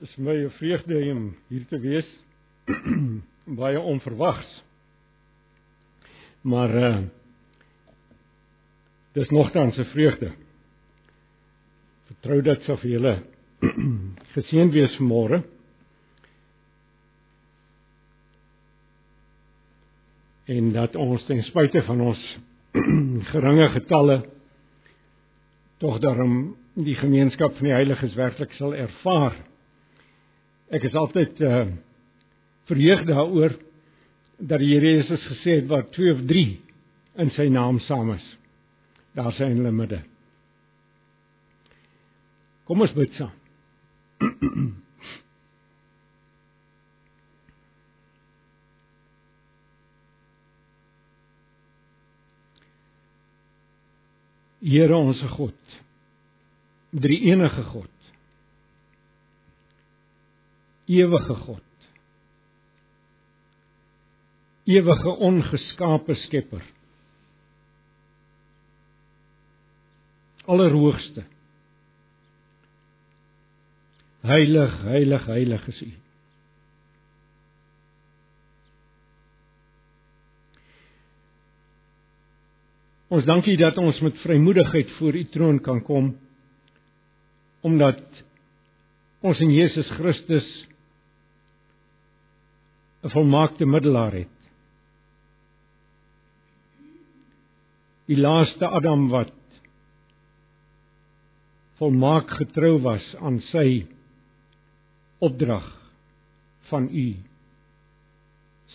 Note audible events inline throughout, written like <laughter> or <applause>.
is my 'n vreugde om hier te wees. <clears throat> Baie onverwags. Maar uh dis nogtans 'n vreugde. Vertrou dat sou vir julle <clears throat> geseën wees môre. En dat ons ten spyte van ons <clears throat> geringe getalle tog daarom die gemeenskap van die heiliges werklik sal ervaar. Ek is altyd uh verheug daaroor dat die Here Jesus gesê het wat 2 of 3 in sy naam saam is. Daar sien hulle midde. Kom ons bid saam. <clears throat> Here ons God. Drie enige God ewige God. Ewige ongeskape Skepper. Allerhoogste. Heilig, heilig, heilig is U. Ons dankie dat ons met vrymoedigheid voor U troon kan kom omdat ons in Jesus Christus 'n volmaakte middelaar het. Die laaste Adam wat volmaak getrou was aan sy opdrag van U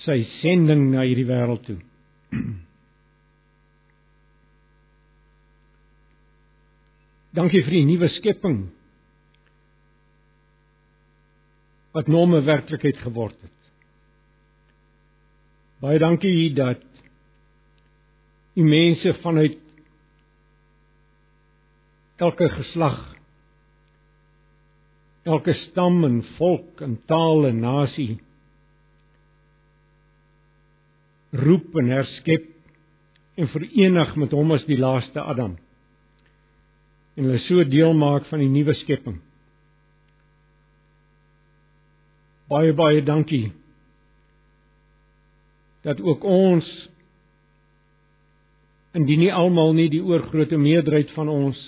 sy sending na hierdie wêreld toe. <clears throat> Dankie vir die nuwe skepping wat norme werklikheid geword het. Baie dankie dat u mense vanuit elke geslag elke stam en volk en taal en nasie roep en herskep en verenig met hom as die laaste Adam. En hulle so deel maak van die nuwe skepping. Baie baie dankie dat ook ons indien nie almal nie die oorgrootste meerderheid van ons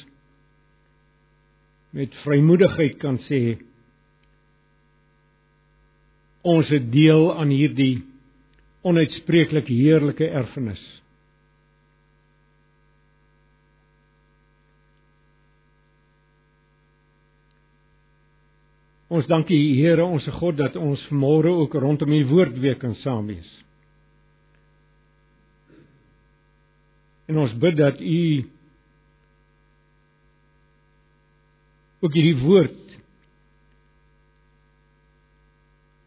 met vrymoedigheid kan sê ons het deel aan hierdie onuitspreeklik heerlike erfenis. Ons dankie Here ons God dat ons môre ook rondom U woord weer kan saam wees. En ons bid dat U ook hierdie woord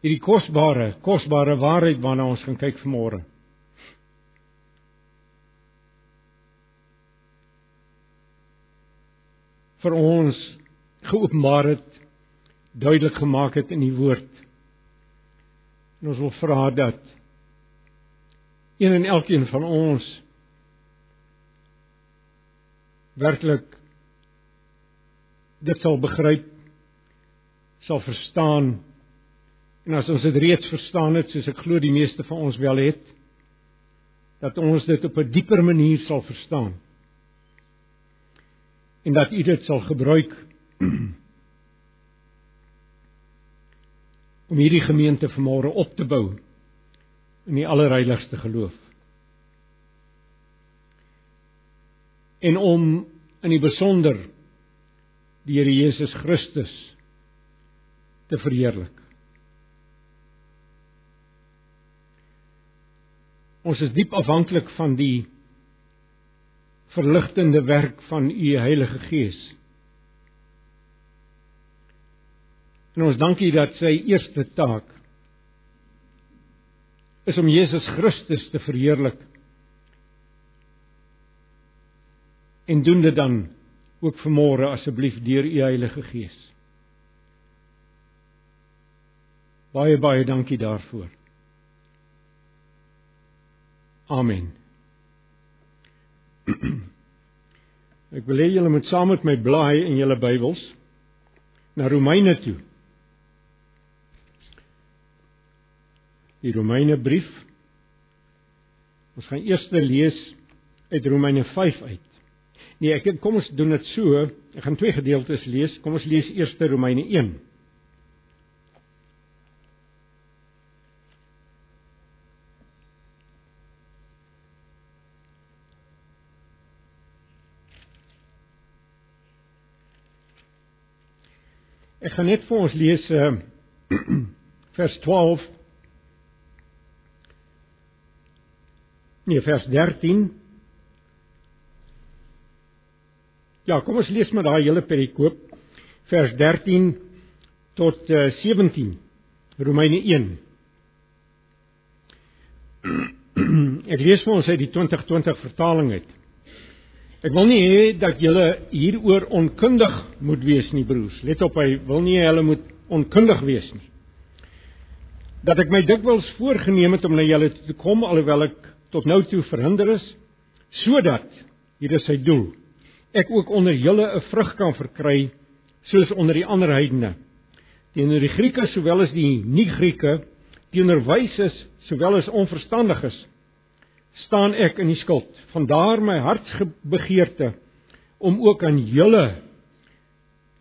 hierdie kosbare, kosbare waarheid waarna ons gaan kyk vanmôre. vir ons geopenbaar het duidelik gemaak het in die woord. En ons wil vra dat een en elkeen van ons werklik dit sal begryp sal verstaan. En as ons dit reeds verstaan het soos ek glo die meeste van ons wel het dat ons dit op 'n dieper manier sal verstaan. En dat u dit sal gebruik <clears throat> om hierdie gemeente vanmôre op te bou in die allerheiligste geloof en om in die besonder die Here Jesus Christus te verheerlik. Ons is diep afhanklik van die verligtende werk van u Heilige Gees. En ons dankie dat sy eerste taak is om Jesus Christus te verheerlik en doen dit dan ook vanmôre asseblief deur u Heilige Gees. Baie baie dankie daarvoor. Amen. <clears throat> Ek wil hê julle moet saam met my blaai in julle Bybels na Romeine toe. die Romeine brief. Ons gaan eers lees uit Romeine 5 uit. Nee, ek kom ons doen dit so. Ek gaan twee gedeeltes lees. Kom ons lees eers Romeine 1. Ek gaan net vir ons lees uh <clears throat> vers 12 Nee, vers 13 Ja, kom ons lees maar daai hele perikoop vers 13 tot uh, 17 Romeine 1 <clears throat> Ek lees vir ons uit die 2020 vertaling uit Ek wil nie hê dat julle hieroor onkundig moet wees nie broers. Let op, hy wil nie hulle moet onkundig wees nie. Dat ek my dikwels voorgenem het om na julle toe te kom alhoewel ek tot nou toe verhinder is, sodat hier is sy doel. Ek ook onder julle 'n vrug kan verkry soos onder die ander heidene. Teenoor die Grieke sowel as die nie-Grieke, teenoor wyses sowel as onverstandiges staan ek in die skuld. Vandaar my hartsbegeerte om ook aan julle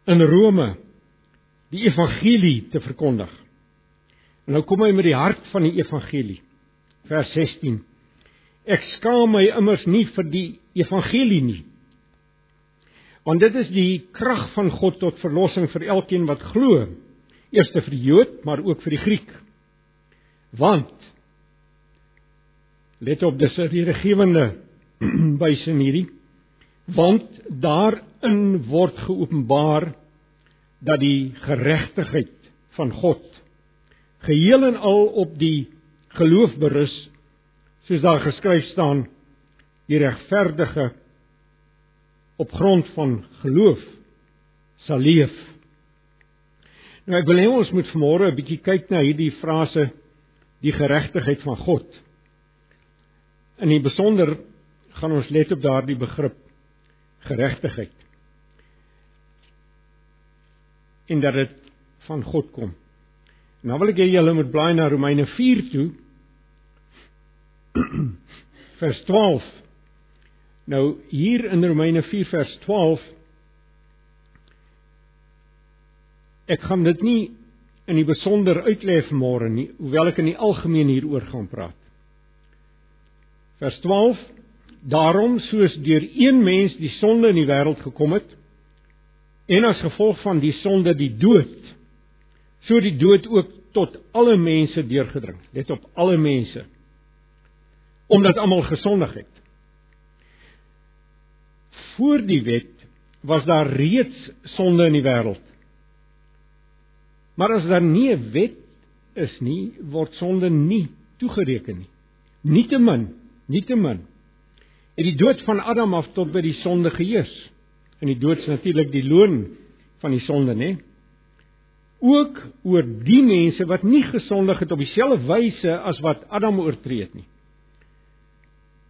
in Rome die evangelie te verkondig. En nou kom hy met die hart van die evangelie. Vers 16. Ek skaam my immers nie vir die evangelie nie. Want dit is die krag van God tot verlossing vir elkeen wat glo. Eerste vir die Jood, maar ook vir die Griek. Want Let op dis die regewende bysin <clears throat> hierdie want daarin word geopenbaar dat die geregtigheid van God geheel en al op die geloof berus soos daar geskryf staan die regverdige op grond van geloof sal leef. Nou ek wil hê ons moet vanmôre 'n bietjie kyk na hierdie frase die geregtigheid van God. In die besonder gaan ons let op daardie begrip geregtigheid. En dat dit van God kom. Nou wil ek hê julle moet blaai na Romeine 4 toe. <clears throat> vers 12. Nou hier in Romeine 4 vers 12 Ek gaan dit nie in die besonder uitlê vanmôre nie, hoewel ek in die algemeen hieroor gaan praat. Vers 12: Daarom soos deur een mens die sonde in die wêreld gekom het en as gevolg van die sonde die dood, so die dood ook tot alle mense deurgedring. Let op alle mense. Omdat almal gesondig het. Voor die wet was daar reeds sonde in die wêreld. Maar as daar nie 'n wet is nie, word sonde nie toegereken nie. Nietemin Nietemin het die dood van Adam af tot by die sonde geheers. En die dood is natuurlik die loon van die sonde, né? Ook oor die mense wat nie gesondig het op dieselfde wyse as wat Adam oortree het nie.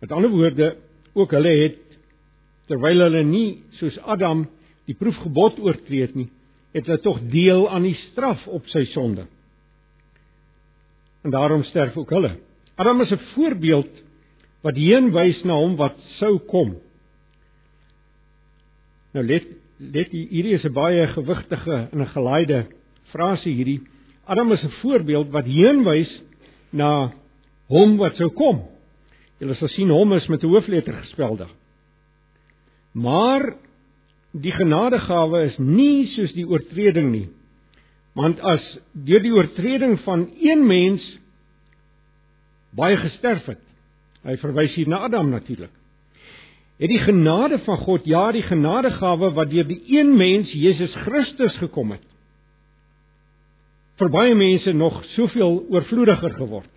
Met ander woorde, ook hulle het terwyl hulle nie soos Adam die proefgebod oortree het nie, het hulle tog deel aan die straf op sy sonde. En daarom sterf ook hulle. Adam is 'n voorbeeld wat heen wys na hom wat sou kom. Nou let let hierdie is 'n baie gewigtige en 'n gelaaide frase hierdie. Adam is 'n voorbeeld wat heen wys na hom wat sou kom. Julle sal sien hom is met 'n hoofletter gespelde. Maar die genadegawe is nie soos die oortreding nie. Want as deur die oortreding van een mens baie gesterf het, Hy verwys hier na Adam natuurlik. Het die genade van God, ja, die genadegawe wat deur die een mens Jesus Christus gekom het, vir baie mense nog soveel oorvloediger geword.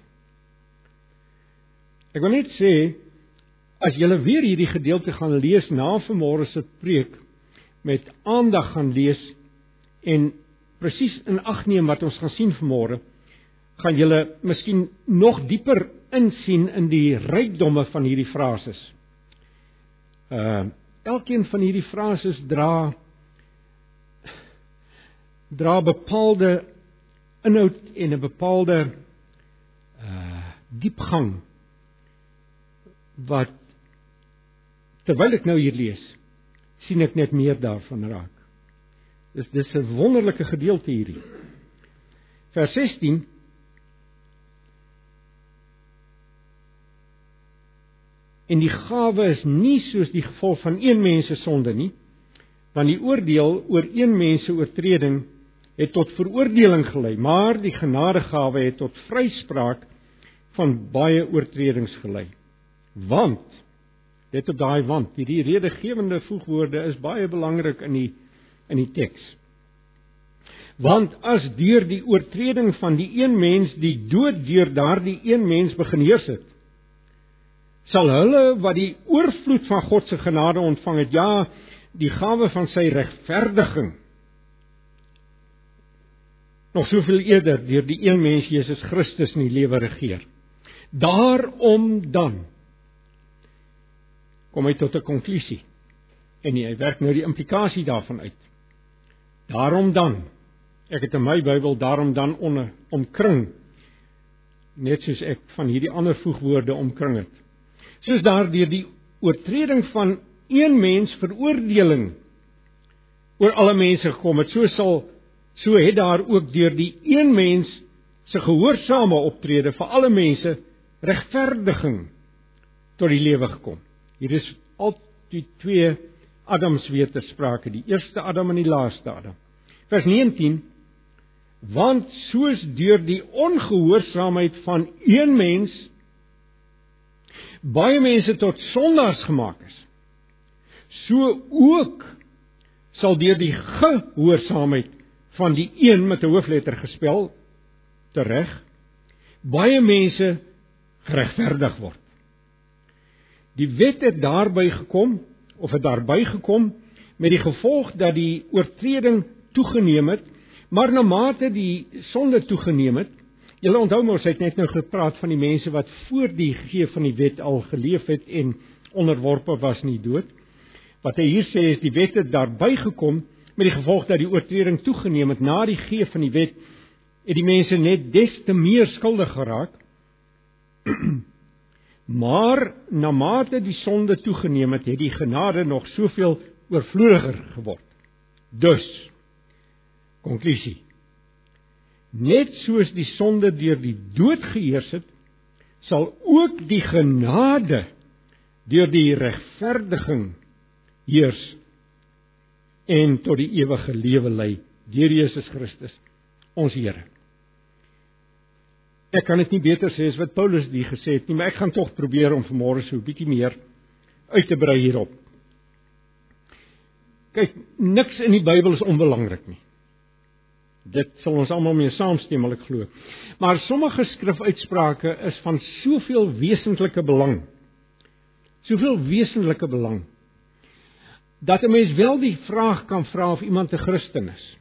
Ek wil net sê as jy weer hierdie gedeelte gaan lees na vanmôre se preek met aandag gaan lees en presies in ag neem wat ons gaan sien vanmôre, gaan jy miskien nog dieper insien in die rykdomme van hierdie frases. Uh elkeen van hierdie frases dra dra bepaalde inhoud en 'n bepaalde uh diepgang wat terwyl ek nou hier lees, sien ek net meer daarvan raak. Dis dis 'n wonderlike gedeelte hierdie. Vers 16 En die gawe is nie soos die gevolg van een mens se sonde nie, want die oordeel oor een mens se oortreding het tot veroordeling gelei, maar die genadegawe het tot vryspraak van baie oortredings gelei. Want Let op daai want, hierdie redegewende voegwoorde is baie belangrik in die in die teks. Want as deur die oortreding van die een mens die dood deur daardie een mens begin heers het, sal hulle wat die oorvloed van God se genade ontvang het, ja, die gawe van sy regverdiging nog soveel eerder deur die een mens Jesus Christus in die lewe regeer. Daarom dan kom hy tot 'n konklusie. En hy werk nou die implikasie daarvan uit. Daarom dan, ek het in my Bybel daarom dan onder omkring net soos ek van hierdie ander voegwoorde omkring het. Soos daardeur die oortreding van een mens veroordeling oor alle mense gekom het, so sal so het daar ook deur die een mens se gehoorsame optrede vir alle mense regverdiging tot die lewe gekom. Hier is al die twee Adams weer ter sprake, die eerste Adam en die laaste Adam. Vers 19 Want soos deur die ongehoorsaamheid van een mens baie mense tot sondaars gemaak is, so ook sal deur die gehoorsaamheid van die een met 'n hoofletter gespel tereg baie mense geregverdig word. Die wet het daarby gekom of het daarby gekom met die gevolg dat die oortreding toegeneem het, maar na mate die sonde toegeneem het, julle onthou mos het net nou gepraat van die mense wat voor die gee van die wet al geleef het en onderworpe was nie dood. Wat hy hier sê is die wet het daarby gekom met die gevolg dat die oortreding toegeneem het na die gee van die wet het die mense net des te meer skuldig geraak. <clears throat> Maar na mate die sonde toegeneem het, het die genade nog soveel oorvloediger geword. Dus konklusie. Net soos die sonde deur die dood geheers het, sal ook die genade deur die regverdiging heers en tot die ewige lewe lei deur Jesus Christus ons Here. Ek kan dit nie beter sê as wat Paulus die gesê het nie, maar ek gaan tog probeer om vanmôre so 'n bietjie meer uit te brei hierop. Kyk, niks in die Bybel is onbelangrik nie. Dit sal ons almal mee saamstem, ek glo. Maar sommige skrifuitsprake is van soveel wesentlike belang. Soveel wesentlike belang dat 'n mens wel die vraag kan vra of iemand 'n Christen is.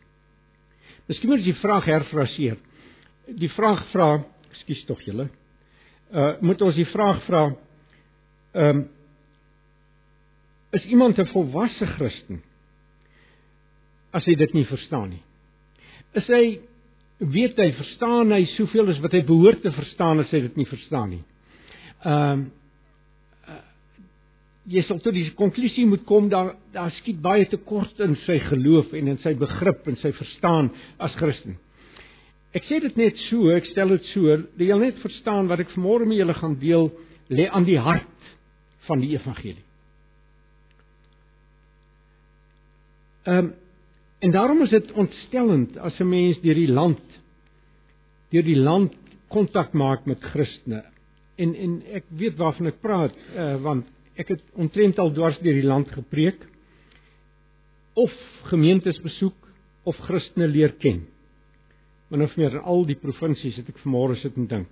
Miskien moet jy die vraag herfraseer. Die vraag vra, Ekskuus tog julle. Uh moet ons die vraag vra. Ehm um, is iemand 'n volwasse Christen? As hy dit nie verstaan nie. Is hy weet hy verstaan hy soveel as wat hy behoort te verstaan as hy dit nie verstaan nie. Ehm um, jy sal tot die konklusie moet kom daar daar skiet baie tekort in sy geloof en in sy begrip en sy verstaan as Christen. Ek sê dit net so, ek stel dit so, jy net verstaan wat ek vanmôre met julle gaan deel lê aan die hart van die evangelie. Ehm um, en daarom is dit ontstellend as 'n mens deur die land deur die land kontak maak met Christene. En en ek weet waarvan ek praat, uh, want ek het omtrent al dwars deur die land gepreek of gemeentes besoek of Christene leer ken min of meer in al die provinsies het ek vanmôre sit en dink.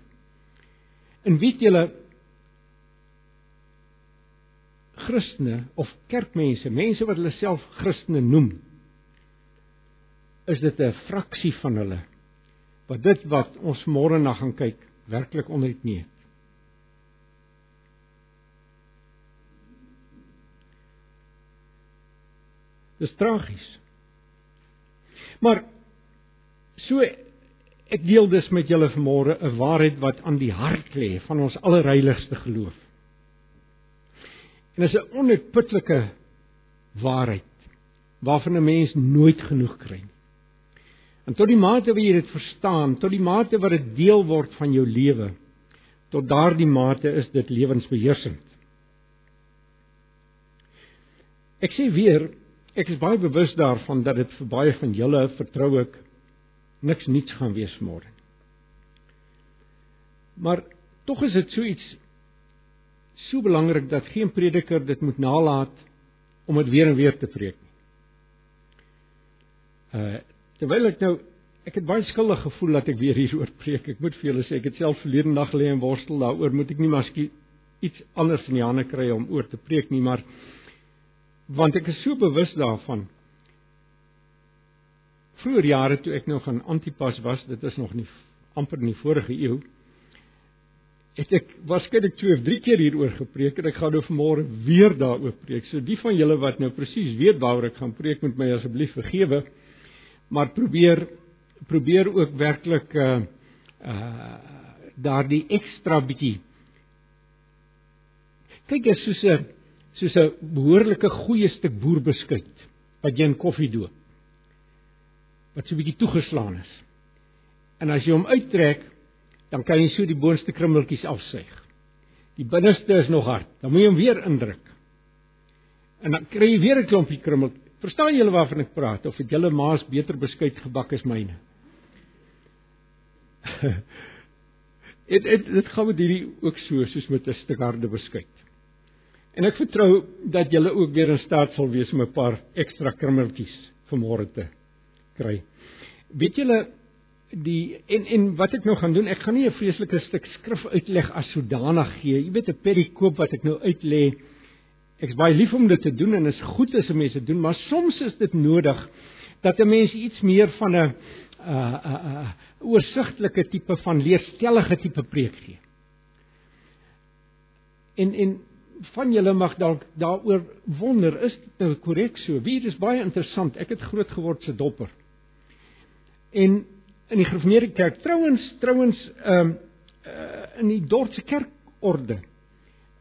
En weet julle Christene of kerkmense, mense wat hulle self Christene noem, is dit 'n fraksie van hulle wat dit wat ons môre na gaan kyk werklik onder dit nie. Dis tragies. Maar so ek deel dus met julle vanmôre 'n waarheid wat aan die hart lê van ons allerheiligste geloof. En dit is 'n onuitputlike waarheid waarvan 'n mens nooit genoeg kry nie. En tot die mate wat jy dit verstaan, tot die mate wat dit deel word van jou lewe, tot daardie mate is dit lewensbeheersend. Ek sê weer, ek is baie bewus daarvan dat dit vir baie van julle vertrou ek niks niets gaan wees môre. Maar tog is dit so iets so belangrik dat geen prediker dit moet nalat om dit weer en weer te preek nie. Uh terwyl ek nou ek het baie skuldig gevoel dat ek weer hieroor preek. Ek moet vir julle sê ek het self verlede nag lê en worstel daaroor, moet ek nie miskien iets anders in die hande kry om oor te preek nie, maar want ek is so bewus daarvan vroeër jare toe ek nog aan Antipas was, dit is nog nie amper in die vorige eeu, het ek waarskynlik twee of drie keer hieroor gepreek en ek gaan nou vanmôre weer daaroor preek. So die van julle wat nou presies weet waaroor ek gaan preek, moet my asseblief vergewe. Maar probeer probeer ook werklik uh uh daardie ekstra bietjie kyk is soos 'n soos 'n behoorlike goeie stuk boerbeskuit wat jy in koffie doop wat so 'n bietjie toegeslaan is. En as jy hom uittrek, dan kan jy so die boonste krummeltjies afsuig. Die binneste is nog hard. Dan moet jy hom weer indruk. En dan kry jy weer 'n klompie krummel. Verstaan julle waarvan ek praat of het julle maas beter beskuit gebak as myne? <laughs> dit dit dit gaan met hierdie ook so soos met 'n stuk harde beskuit. En ek vertrou dat julle ook weer in staat sal wees om 'n paar ekstra krummeltjies vanmôre te kry. Weet julle die en en wat ek nou gaan doen, ek gaan nie 'n vreeslike stuk skrif uitleg as sodanig gee. Jy weet 'n perikoop wat ek nou uitlê. Ek's baie lief om dit te doen en is goed as 'n mens dit doen, maar soms is dit nodig dat 'n mens iets meer van 'n 'n 'n 'n oorsigtelike tipe van leerstellige tipe preek gee. En en van julle mag dalk daaroor wonder, is dit nou korrek so? Wie is baie interessant. Ek het groot geword se dopper. En in die gereformeerde kerk trouens trouens ehm um, uh, in die Dordtse kerkorde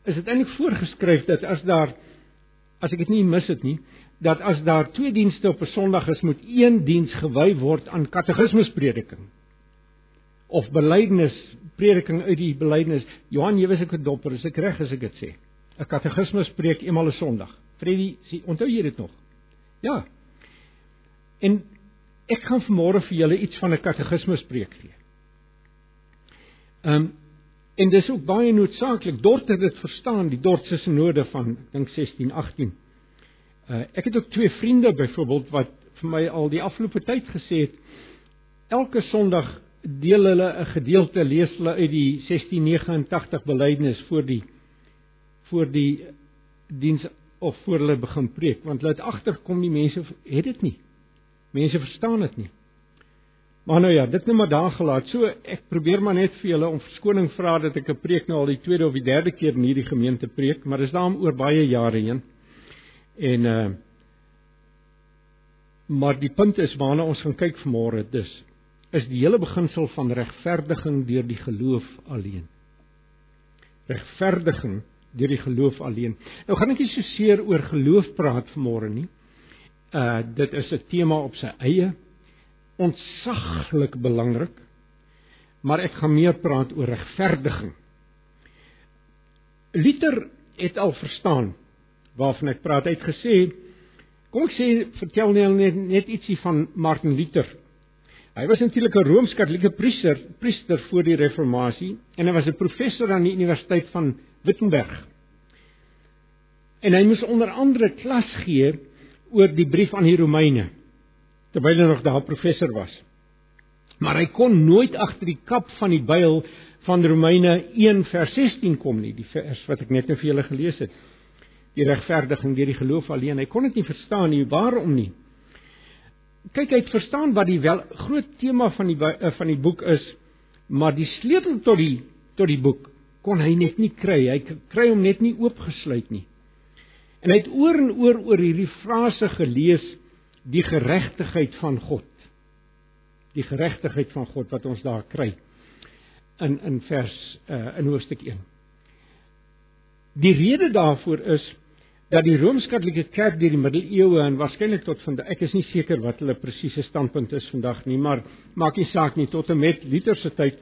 is dit eintlik voorgeskryf dat as daar as ek dit nie mis het nie dat as daar twee dienste op 'n Sondag is moet een diens gewy word aan katekismusprediking of belydenis prediking uit die belydenis Johan jy was ek 'n dopper is ek reg as ek dit sê? 'n katekismus preek eenmal 'n Sondag. Freddy sê onthou jy dit nog? Ja. En Ek gaan vanmôre vir julle iets van 'n katekismus preek gee. Ehm um, en dis ook baie noodsaaklik. Dort het dit verstaan, die Dortse sinode van ek dink 1618. Uh ek het ook twee vriende byvoorbeeld wat vir my al die afgelope tyd gesê het elke Sondag deel hulle 'n gedeelte lees hulle uit die 1689 belydenis voor die voor die diens of voor hulle begin preek want hulle het agterkom die mense het dit nie Mense verstaan dit nie. Maar nou ja, dit net maar daar gelaat. So ek probeer maar net vir julle om verskoning vra dat ek 'n preek nou al die tweede of die derde keer in hierdie gemeente preek, maar dis daarom oor baie jare heen. En uh maar die punt is waarna ons gaan kyk vanmôre, dis is die hele beginsel van regverdiging deur die geloof alleen. Regverdiging deur die geloof alleen. Nou gaan ek nie so seer oor geloof praat vanmôre nie. Uh dit is 'n tema op sy eie ontsaglik belangrik. Maar ek gaan meer praat oor regverdiging. Luther het al verstaan waarvan ek praat. Hy het gesê kom ek sê vertel net net ietsie van Martin Luther. Hy was natuurlik 'n rooms-katolieke priester, priester voor die reformatie en hy was 'n professor aan die Universiteit van Wittenberg. En hy moes onder andere klas gee oor die brief aan die Romeine terwyl hy nog daar professor was. Maar hy kon nooit agter die kap van die byl van Romeine 1 vers 16 kom nie, die vers wat ek net nou vir julle gelees het. Die regverdiging deur die geloof alleen. Hy kon dit nie verstaan nie, waarom nie? Kyk, hy het verstaan wat die wel groot tema van die eh, van die boek is, maar die sleutel tot die tot die boek kon hy net nie kry. Hy kry hom net nie oopgesluit nie. En hy het oor en oor oor hierdie frase gelees die geregtigheid van God. die geregtigheid van God wat ons daar kry in in vers uh, in hoofstuk 1. Die rede daarvoor is dat die Rooms-Katolieke Kerk deur die middeleeue en waarskynlik tot vandag ek is nie seker wat hulle presiese standpunt is vandag nie, maar maak nie saak nie tot en met Luther se tyd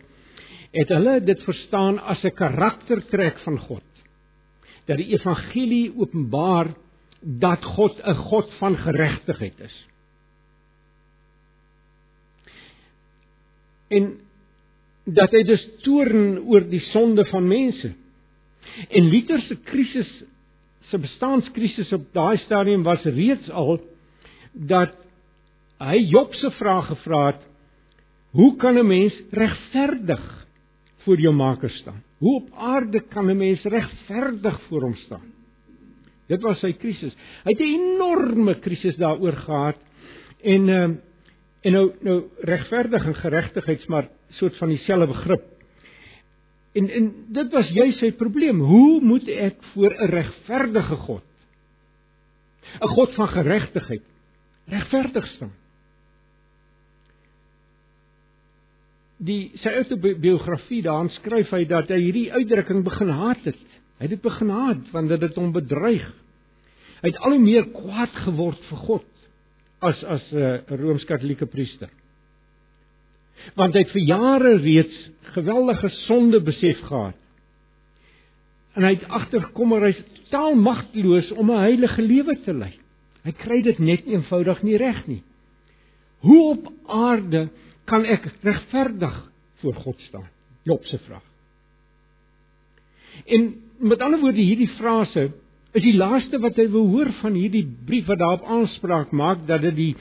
het hulle dit verstaan as 'n karaktertrek van God. Dat die evangelie openbaar dat God 'n God van geregtigheid is. En dat hy dus toorn oor die sonde van mense. En Luther se krisis se bestaanskrisis op daai stadium was reeds al dat hy Job se vraag gevra het: Hoe kan 'n mens regverdig voor jou Maker staan? Hoe op aarde kan 'n mens regverdig voor hom staan? Dit was sy krisis. Hy het 'n enorme krisis daaroor gehad en uh, en nou nou regverdig en geregtigheids maar soort van dieselfde begrip En en dit was juis sy probleem. Hoe moet ek voor 'n regverdige God, 'n God van geregtigheid, regverdig staan? Die sy autobiografie daarin skryf hy dat hy hierdie uitdrukking begin haat het. Hy het dit begin haat want dit het hom bedreig. Hy het al hoe meer kwaad geword vir God as as 'n uh, rooms-katolieke priester want hy het vir jare reeds geweldige sonde besef gehad. En hy het agtergekom maar hy's totaal magteloos om 'n heilige lewe te lei. Hy kry dit net eenvoudig nie reg nie. Hoe op aarde kan ek regverdig voor God staan? Job se vraag. En met ander woorde hierdie frase is die laaste wat hy wil hoor van hierdie brief wat daarop aanspraak maak dat dit die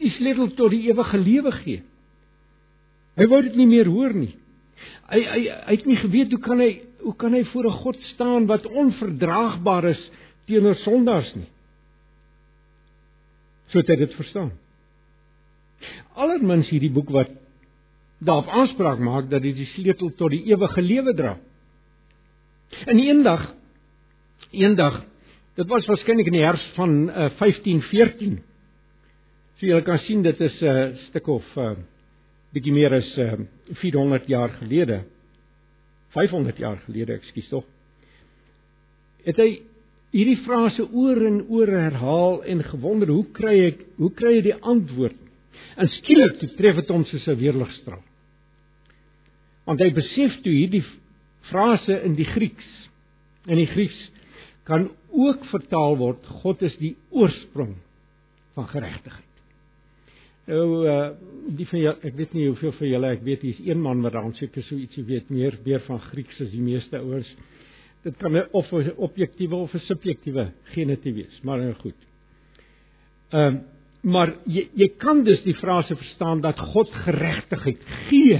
die sleutel tot die ewige lewe gee. Hy wou dit nie meer hoor nie. Hy hy hy het nie geweet hoe kan hy hoe kan hy voor 'n God staan wat onverdraagbaar is teenoor sondaars nie. So het hy dit verstaan. Allermins hierdie boek wat daarop aanspraak maak dat dit die sleutel tot die ewige lewe dra. En eendag eendag dit was waarskynlik in die herfs van uh, 1514. So jy kan sien dit is 'n uh, stuk of uh, bietjie meer as uh, ehm, 400 jaar gelede 500 jaar gelede, ekskuus tog. Het hy hierdie frase oor en oor herhaal en gewonder hoe kry ek hoe kry hy die antwoord? En skielik tref dit hom soos 'n weerligstraal. Want hy besef toe hierdie frase in die Grieks in die Grieks kan ook vertaal word God is die oorsprong van geregtigheid. Nou uh die van julle, ek weet nie hoeveel van julle, ek weet hier's een man wat dan seker so ietsie weet meer meer van Grieks as die meeste ouens. Dit kan of 'n objektiewe of 'n subjektiewe genetief wees, maar nou goed. Ehm uh, maar jy jy kan dus die frase verstaan dat God geregtigheid gee.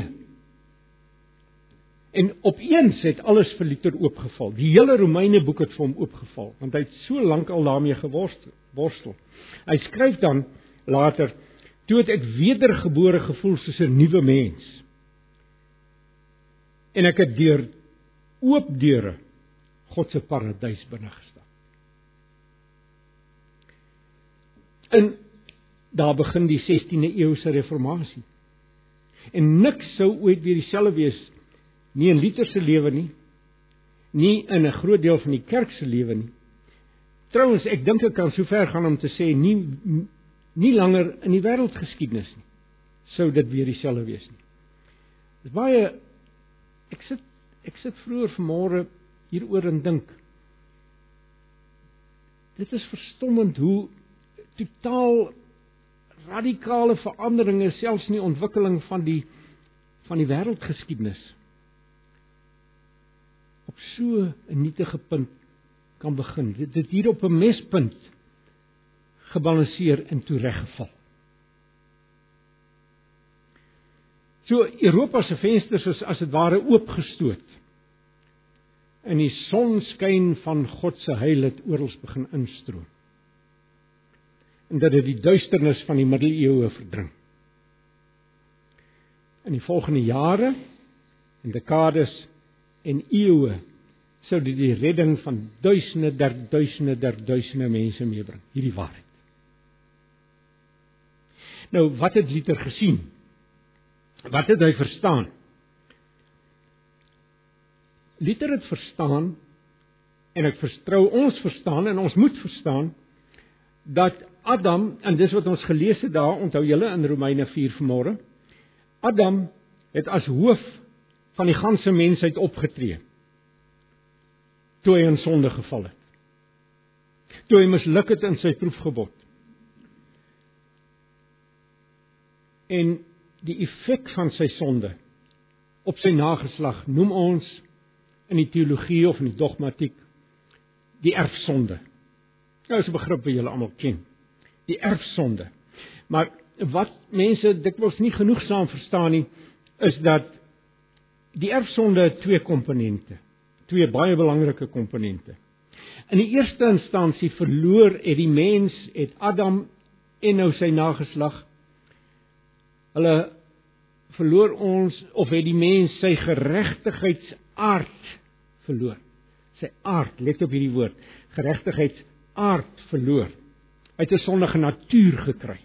En opeens het alles vir Luther oopgeval. Die hele Romeine boek het vir hom oopgeval want hy het so lank al daarmee geworstel. Worstel. Hy skryf dan later toe het ek wedergebore gevoel soos 'n nuwe mens. En ek het deur oop deure God se paradys binne gestap. Daar begin die 16de eeuse reformatie. En niks sou ooit weer dieselfde wees nie in Luther se lewe nie, nie in 'n groot deel van die kerk se lewe nie. Trouwens, ek dink ek kan sover gaan om te sê nie nie langer in die wêreldgeskiedenis nie sou dit weer dieselfde wees nie. Dis baie ek sit ek sit vroeër vanmôre hieroor en dink dit is verstommend hoe totaal radikale veranderinge selfs in die ontwikkeling van die van die wêreldgeskiedenis op so 'n nietige punt kan begin. Dit het hier op 'n mespunt gebalanseer en toe reggeval. So Europa se vensters is as dit ware oopgestoot. En die sonskyn van God se heil het oral begin instroom. En dat dit die duisternis van die middeleeue verdring. In die volgende jare en dekades en eeue sou dit die redding van duisende der duisende der duisende mense meebring, hierdie waarheid. Nou wat het Luther gesien? Wat het hy verstaan? Luther het verstaan en ek vertrou ons verstaan en ons moet verstaan dat Adam en dis wat ons gelees het daar onthou julle in Romeine 4 vanmôre Adam het as hoof van die ganse mensheid opgetree toe hy in sonde geval het toe hy misluk het in sy proefgebod en die effek van sy sonde op sy nageslag noem ons in die teologie of in die dogmatiek die erfsonde. Nou is 'n begrip wat julle almal ken. Die erfsonde. Maar wat mense dikwels nie genoegsaam verstaan nie, is dat die erfsonde twee komponente, twee baie belangrike komponente. In die eerste instansie verloor het die mens, het Adam en nou sy nageslag hulle verloor ons of het die mens sy geregtigheidsaard verloor. Sy aard, let op hierdie woord, geregtigheidsaard verloor. Hy het 'n sondige natuur gekry.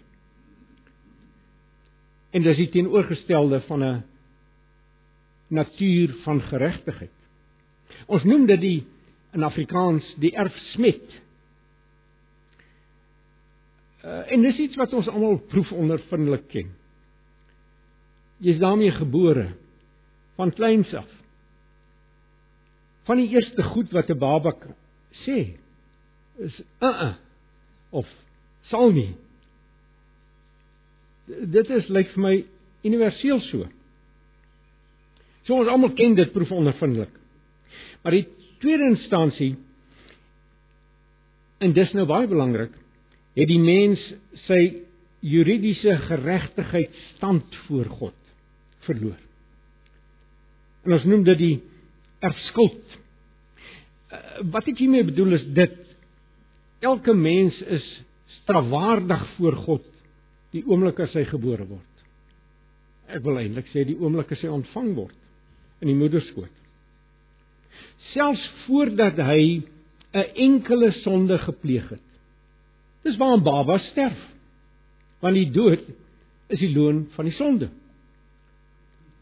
En dis die teenoorgestelde van 'n natuur van geregtigheid. Ons noem dit die in Afrikaans die erfsmet. Uh, en dis iets wat ons almal proefondervindelik ken. Jy is daarmee gebore van kleins af. Van die eerste goed wat 'n baba sê is uh uh of sal nie. Dit is lyk vir my universeel so. So ons almal ken dit proefondervindelik. Maar die tweede instansie en dis nou baie belangrik, het die mens sy juridiese geregtigheid stand voor God verloor. En ons noem dit die erfskuld. Uh, wat ek hiermee bedoel is dit elke mens is strafwaardig voor God die oomblik as hy gebore word. Ek wil eintlik sê die oomblik as hy ontvang word in die moederskoot. Selfs voordat hy 'n enkele sonde gepleeg het. Dis waar 'n baba sterf. Want die dood is die loon van die sonde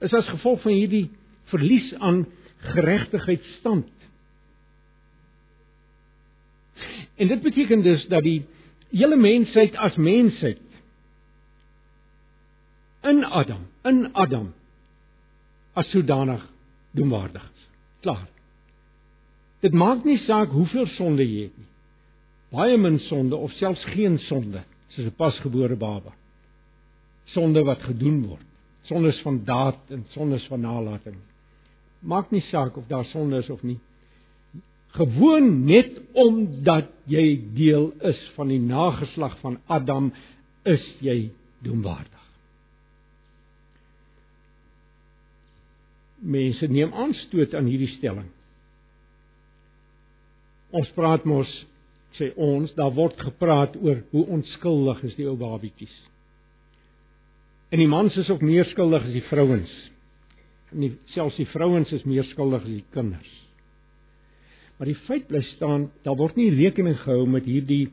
is as gevolg van hierdie verlies aan geregtigheidsstand. En dit beteken dus dat die hele mensheid as mensheid in Adam, in Adam as sodanig doemwaardig is. Klaar. Dit maak nie saak hoeveel sonde jy het nie. Baie min sonde of selfs geen sonde, soos 'n pasgebore baba. Sonde wat gedoen word sondes van daad en sondes van nalatiging. Maak nie saak of daar sonde is of nie. Gewoon net omdat jy deel is van die nageslag van Adam, is jy doemwaardig. Mense neem aanstoot aan hierdie stelling. Ons praat mos sê ons, daar word gepraat oor hoe onskuldig is die ou babietjies. En die mans is ook meer skuldig as die vrouens. En die, selfs die vrouens is meer skuldig as die kinders. Maar die feit bly staan, daar word nie rekening gehou met hierdie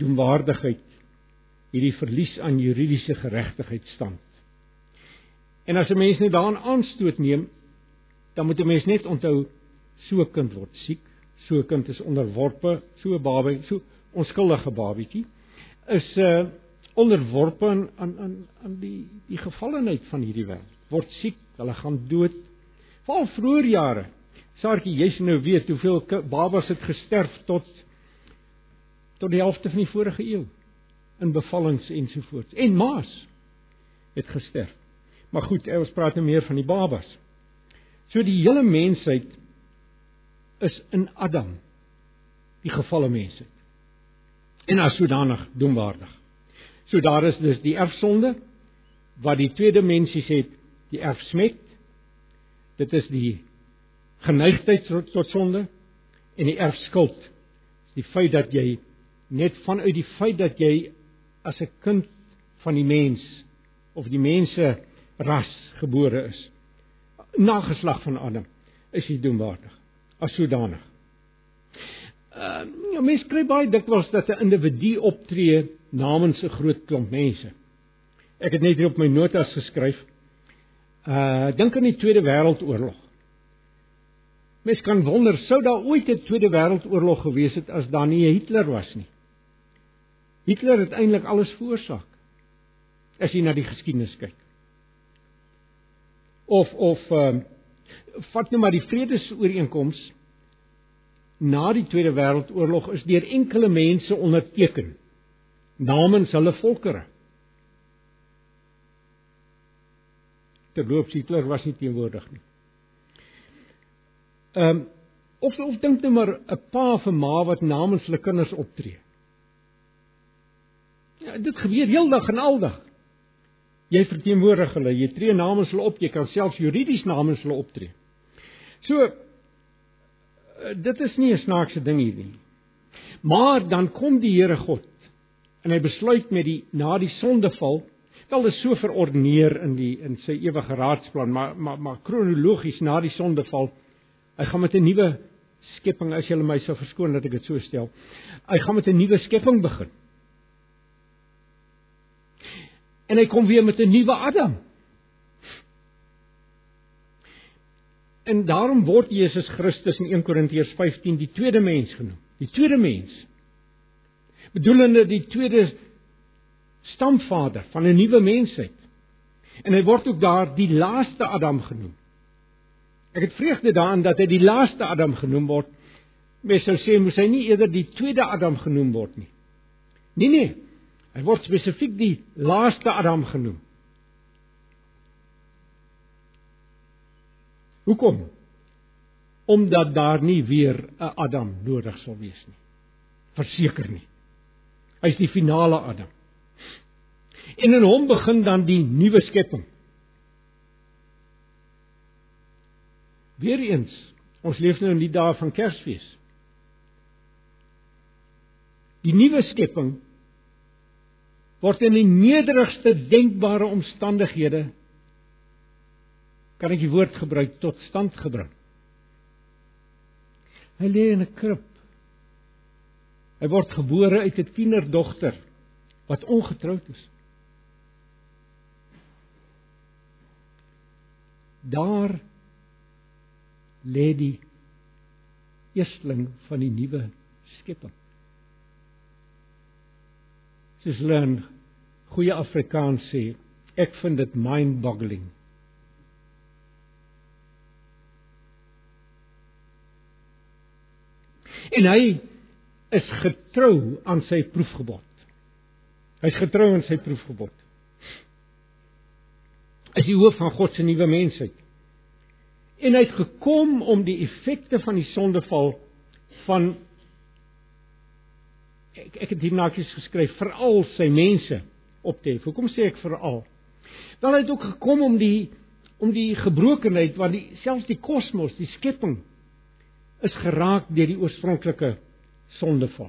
doemwaardigheid, hierdie verlies aan juridiese geregtigheid stand. En as 'n mens net daaraan aanstoot neem, dan moet 'n mens net onthou so 'n kind word siek, so 'n kind is onderworpe, so 'n babie, so onskuldige babietjie is uh, onderworpe aan aan aan die die gevallenheid van hierdie wêreld. Word siek, hulle gaan dood. Val vroeër jare. Saartjie, jy's nou weet hoeveel babas het gesterf tot tot die helfte van die vorige eeu in bevallings ensovoorts. En maas het gesterf. Maar goed, ons praat nou meer van die babas. So die hele mensheid is in Adam die gefalle mensheid. En as sodanig doemwaardig. So daar is dus die erfsonde wat die twee dimensies het, die erfsmet. Dit is die geneigtheid tot sonde en die erfskuld. Die feit dat jy net vanuit die feit dat jy as 'n kind van die mens of die mense ras gebore is, nageslag van Adam, is jy doemwaardig as sodanig. Uh, ja, mens kry baie dikwels dat 'n individu optree namens 'n groot klomp mense. Ek het net hier op my notas geskryf Uh dink aan die Tweede Wêreldoorlog. Mens kan wonder sou daar ooit 'n Tweede Wêreldoorlog gewees het as daar nie Hitler was nie. Hitler het eintlik alles veroorsaak. As jy na die geskiedenis kyk. Of of ehm uh, vat nou maar die vredesooreenkoms na die Tweede Wêreldoorlog is deur enkele mense onderteken namens hulle volkere. Terloops Hitler was nie teenwoordig nie. Ehm um, of of dink net maar 'n pa 'n ma wat namens hulle kinders optree. Ja, dit gebeur heeldag en aldag. Jy verteenwoordig hulle, jy tree namens hulle op, jy kan selfs juridies namens hulle optree. So eh, dit is nie 'n snaakse ding hier nie. Maar dan kom die Here God en hy besluit met die na die sondeval, wel is so verordeneer in die in sy ewige raadsplan, maar maar maar kronologies na die sondeval, hy gaan met 'n nuwe skepping as jy my sou verskoon dat ek dit so stel. Hy gaan met 'n nuwe skepping begin. En hy kom weer met 'n nuwe Adam. En daarom word Jesus Christus in 1 Korintiërs 15 die tweede mens genoem. Die tweede mens. Bedoelende die tweede stamvader van 'n nuwe mensheid. En hy word ook daar die laaste Adam genoem. Ek het vreugde daarin dat hy die laaste Adam genoem word. Mens sou sê moes hy nie eerder die tweede Adam genoem word nie. Nee nee. Hy word spesifiek die laaste Adam genoem. Hoekom? Omdat daar nie weer 'n Adam nodig sal wees nie. Verseker nie. Hy's die finale Adam. En in hom begin dan die nuwe skepping. Weereens, ons leef nou in die dae van Kersfees. Die nuwe skepping word in die nederigste denkbare omstandighede kan ek die woord gebruik tot stand gebring. Hy lê in 'n krib. Hy word gebore uit 'n tienerdogter wat ongetroud is. Daar lê die eersteling van die nuwe skepping. Dis hulle in goeie Afrikaans sê, ek vind dit mind-boggling. En hy is getrou aan sy proefgebod. Hy's getrou aan sy proefgebod. As die hoof van God se nuwe mensheid. En hy het gekom om die effekte van die sondeval van ek ek het hier nakies geskryf veral sy mense op te hef. Hoekom sê ek veral? Wel hy het ook gekom om die om die gebrokenheid wat die selfs die kosmos, die skepping is geraak deur die oorspronklike sondeval.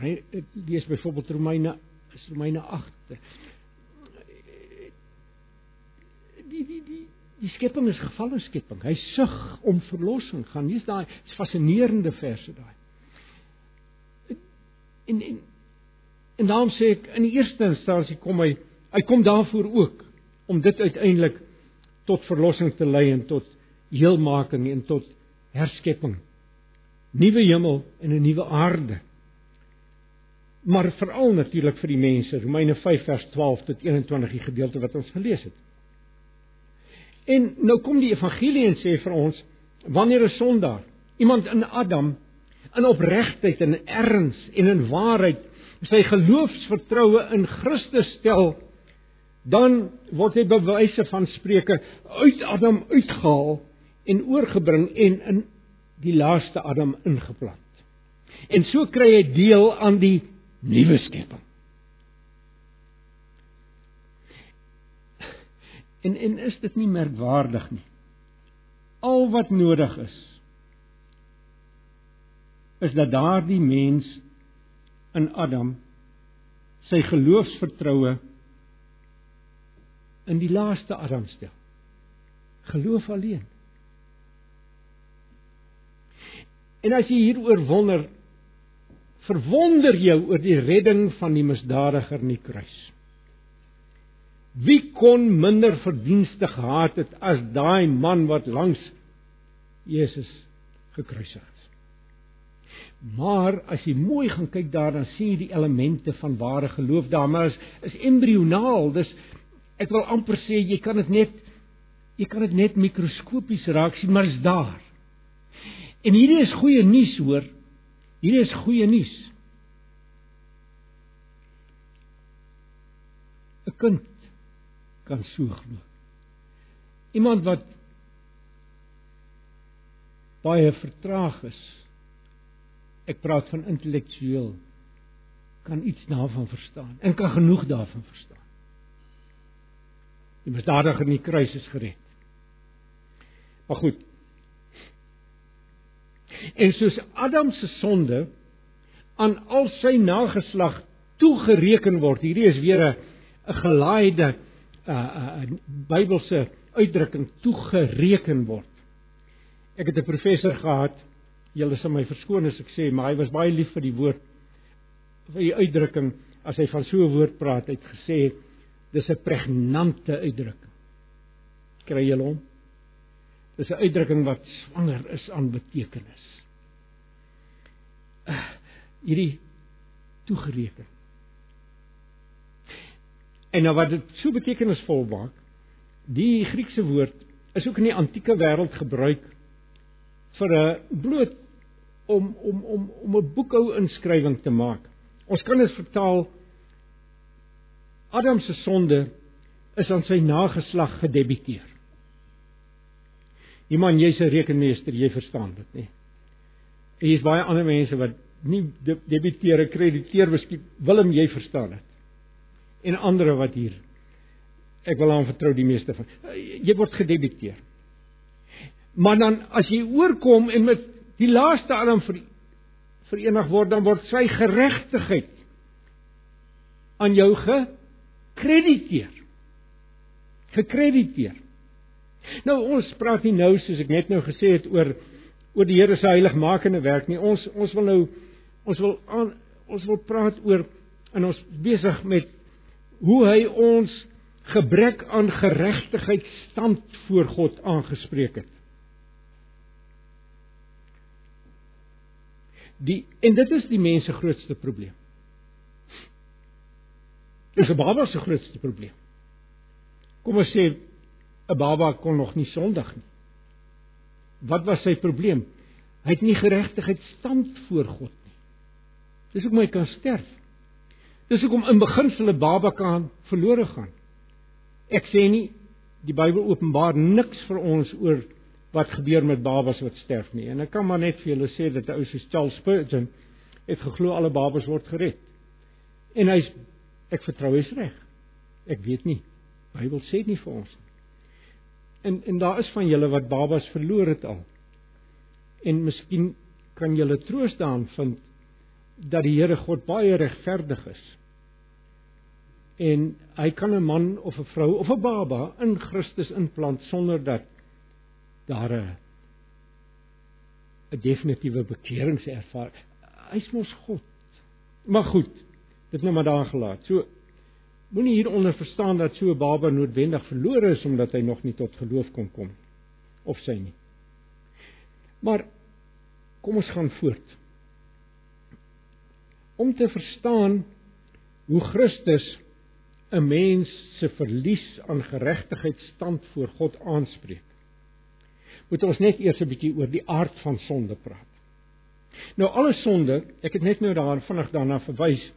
Lees byvoorbeeld Romeine is Romeine 8. Die die die skepping is gevalle skepping. Hy sug om verlossing. Gaan lees daai, is fascinerende verse daai. En en en daarom sê ek in die eerste instansie kom hy hy kom daarvoor ook om dit uiteindelik tot verlossing te lei en tot heelmaking en tot herskepping. Nuwe hemel en 'n nuwe aarde. Maar veral natuurlik vir die mense, Romeine 5 vers 12 tot 21 die gedeelte wat ons gelees het. En nou kom die evangelie en sê vir ons wanneer 'n sondaar, iemand in Adam in opregtheid en erns en in waarheid sy geloofsvertroue in Christus stel, dan word hy bewyse van Spreuke uit Adam uitgehaal en oorgebring en in die laaste Adam ingeplant. En so kry hy deel aan die nuwe skepping. En en is dit nie merkwaardig nie? Al wat nodig is is dat daardie mens in Adam sy geloofsvertroue in die laaste Adam stel. Geloof alleen. En as jy hieroor wonder, verwonder jou oor die redding van die misdadiger in die kruis. Wie kon minder verdienste gehad het as daai man wat langs Jesus gekruisig is? Maar as jy mooi gaan kyk daar dan sien jy die elemente van ware geloof daar, maar is, is embrionaal. Dis ek wil amper sê jy kan dit net jy kan dit net mikroskopies raak sien, maar is daar. En hierdie is goeie nuus hoor. Hierdie is goeie nuus. 'n Kind kan so glo. Iemand wat baie vertraag is. Ek praat van intellektueel kan iets daarvan verstaan en kan genoeg daarvan verstaan. Die misdadiger in die kruis is gered. Maar goed. En soos Adam se sonde aan al sy nageslag toegereken word. Hierdie is weer 'n 'n gelaaide uh, uh, Bybelse uitdrukking toegereken word. Ek het 'n professor gehad, julle sal my verskoon as ek sê, maar hy was baie lief vir die woord vir die uitdrukking as hy van so 'n woord praat, het gesê dis 'n pregnante uitdrukking. Kry julle hom? Dis 'n uitdrukking wat swanger is aan betekenis. Uh, hierdie toegereken. En nou wat dit so betekenisvol maak, die Griekse woord is ook in die antieke wêreld gebruik vir 'n bloot om om om om 'n boekhou inskrywing te maak. Ons kan dit vertaal Adam se sonde is aan sy nageslag gedebiteer. Iemand jy's 'n rekenmeester, jy verstaan dit, nê? Hier's baie ander mense wat nie debiteer en krediteer beskik Willem jy verstaan dit. En ander wat hier ek wil aan vertrou die meeste van jy word gedebiteer. Maar dan as jy oorkom en met die laaste Adam vir verenig word dan word sy geregtigheid aan jou gekrediteer. Gekrediteer. Nou ons praat nie nou soos ek net nou gesê het oor oor die Here se heiligmakende werk nie. Ons ons wil nou ons wil aan ons wil praat oor en ons besig met hoe hy ons gebrek aan geregtigheid stand voor God aangespreek het. Die en dit is die mens se grootste probleem. Dis 'n baba se grootste probleem. Kom ons sê 'n baba kon nog nie sondig nie. Wat was sy probleem? Hy het nie geregtigheid stand voor God nie. Dis hoekom hy kan sterf. Dis hoekom in beginsel 'n baba kan verlore gaan. Ek sê nie die Bybel openbaar niks vir ons oor wat gebeur met babas wat sterf nie. En ek kan maar net vir julle sê dat 'n ou soos Charles Spurgeon het geglo alle babas word gered. En hy's ek vertrou hy's reg. Ek weet nie. Bybel sê nie vir ons nie. En en daar is van julle wat babas verloor het al. En miskien kan julle troos daarin vind dat die Here God baie regverdig is. En hy kan 'n man of 'n vrou of 'n baba in Christus implant sonder dat daar 'n 'n definitiewe bekeringservaring. Hy's mos God. Maar goed, dit nou maar daar gelaat. So Moenie hieronder verstaan dat so 'n baba noodwendig verlore is omdat hy nog nie tot geloof kon kom of sy nie. Maar kom ons gaan voort. Om te verstaan hoe Christus 'n mens se verlies aan geregtigheid stand voor God aanspreek. Moet ons net eers 'n bietjie oor die aard van sonde praat. Nou alle sonde, ek het net nou daar vinnig daarna verwys,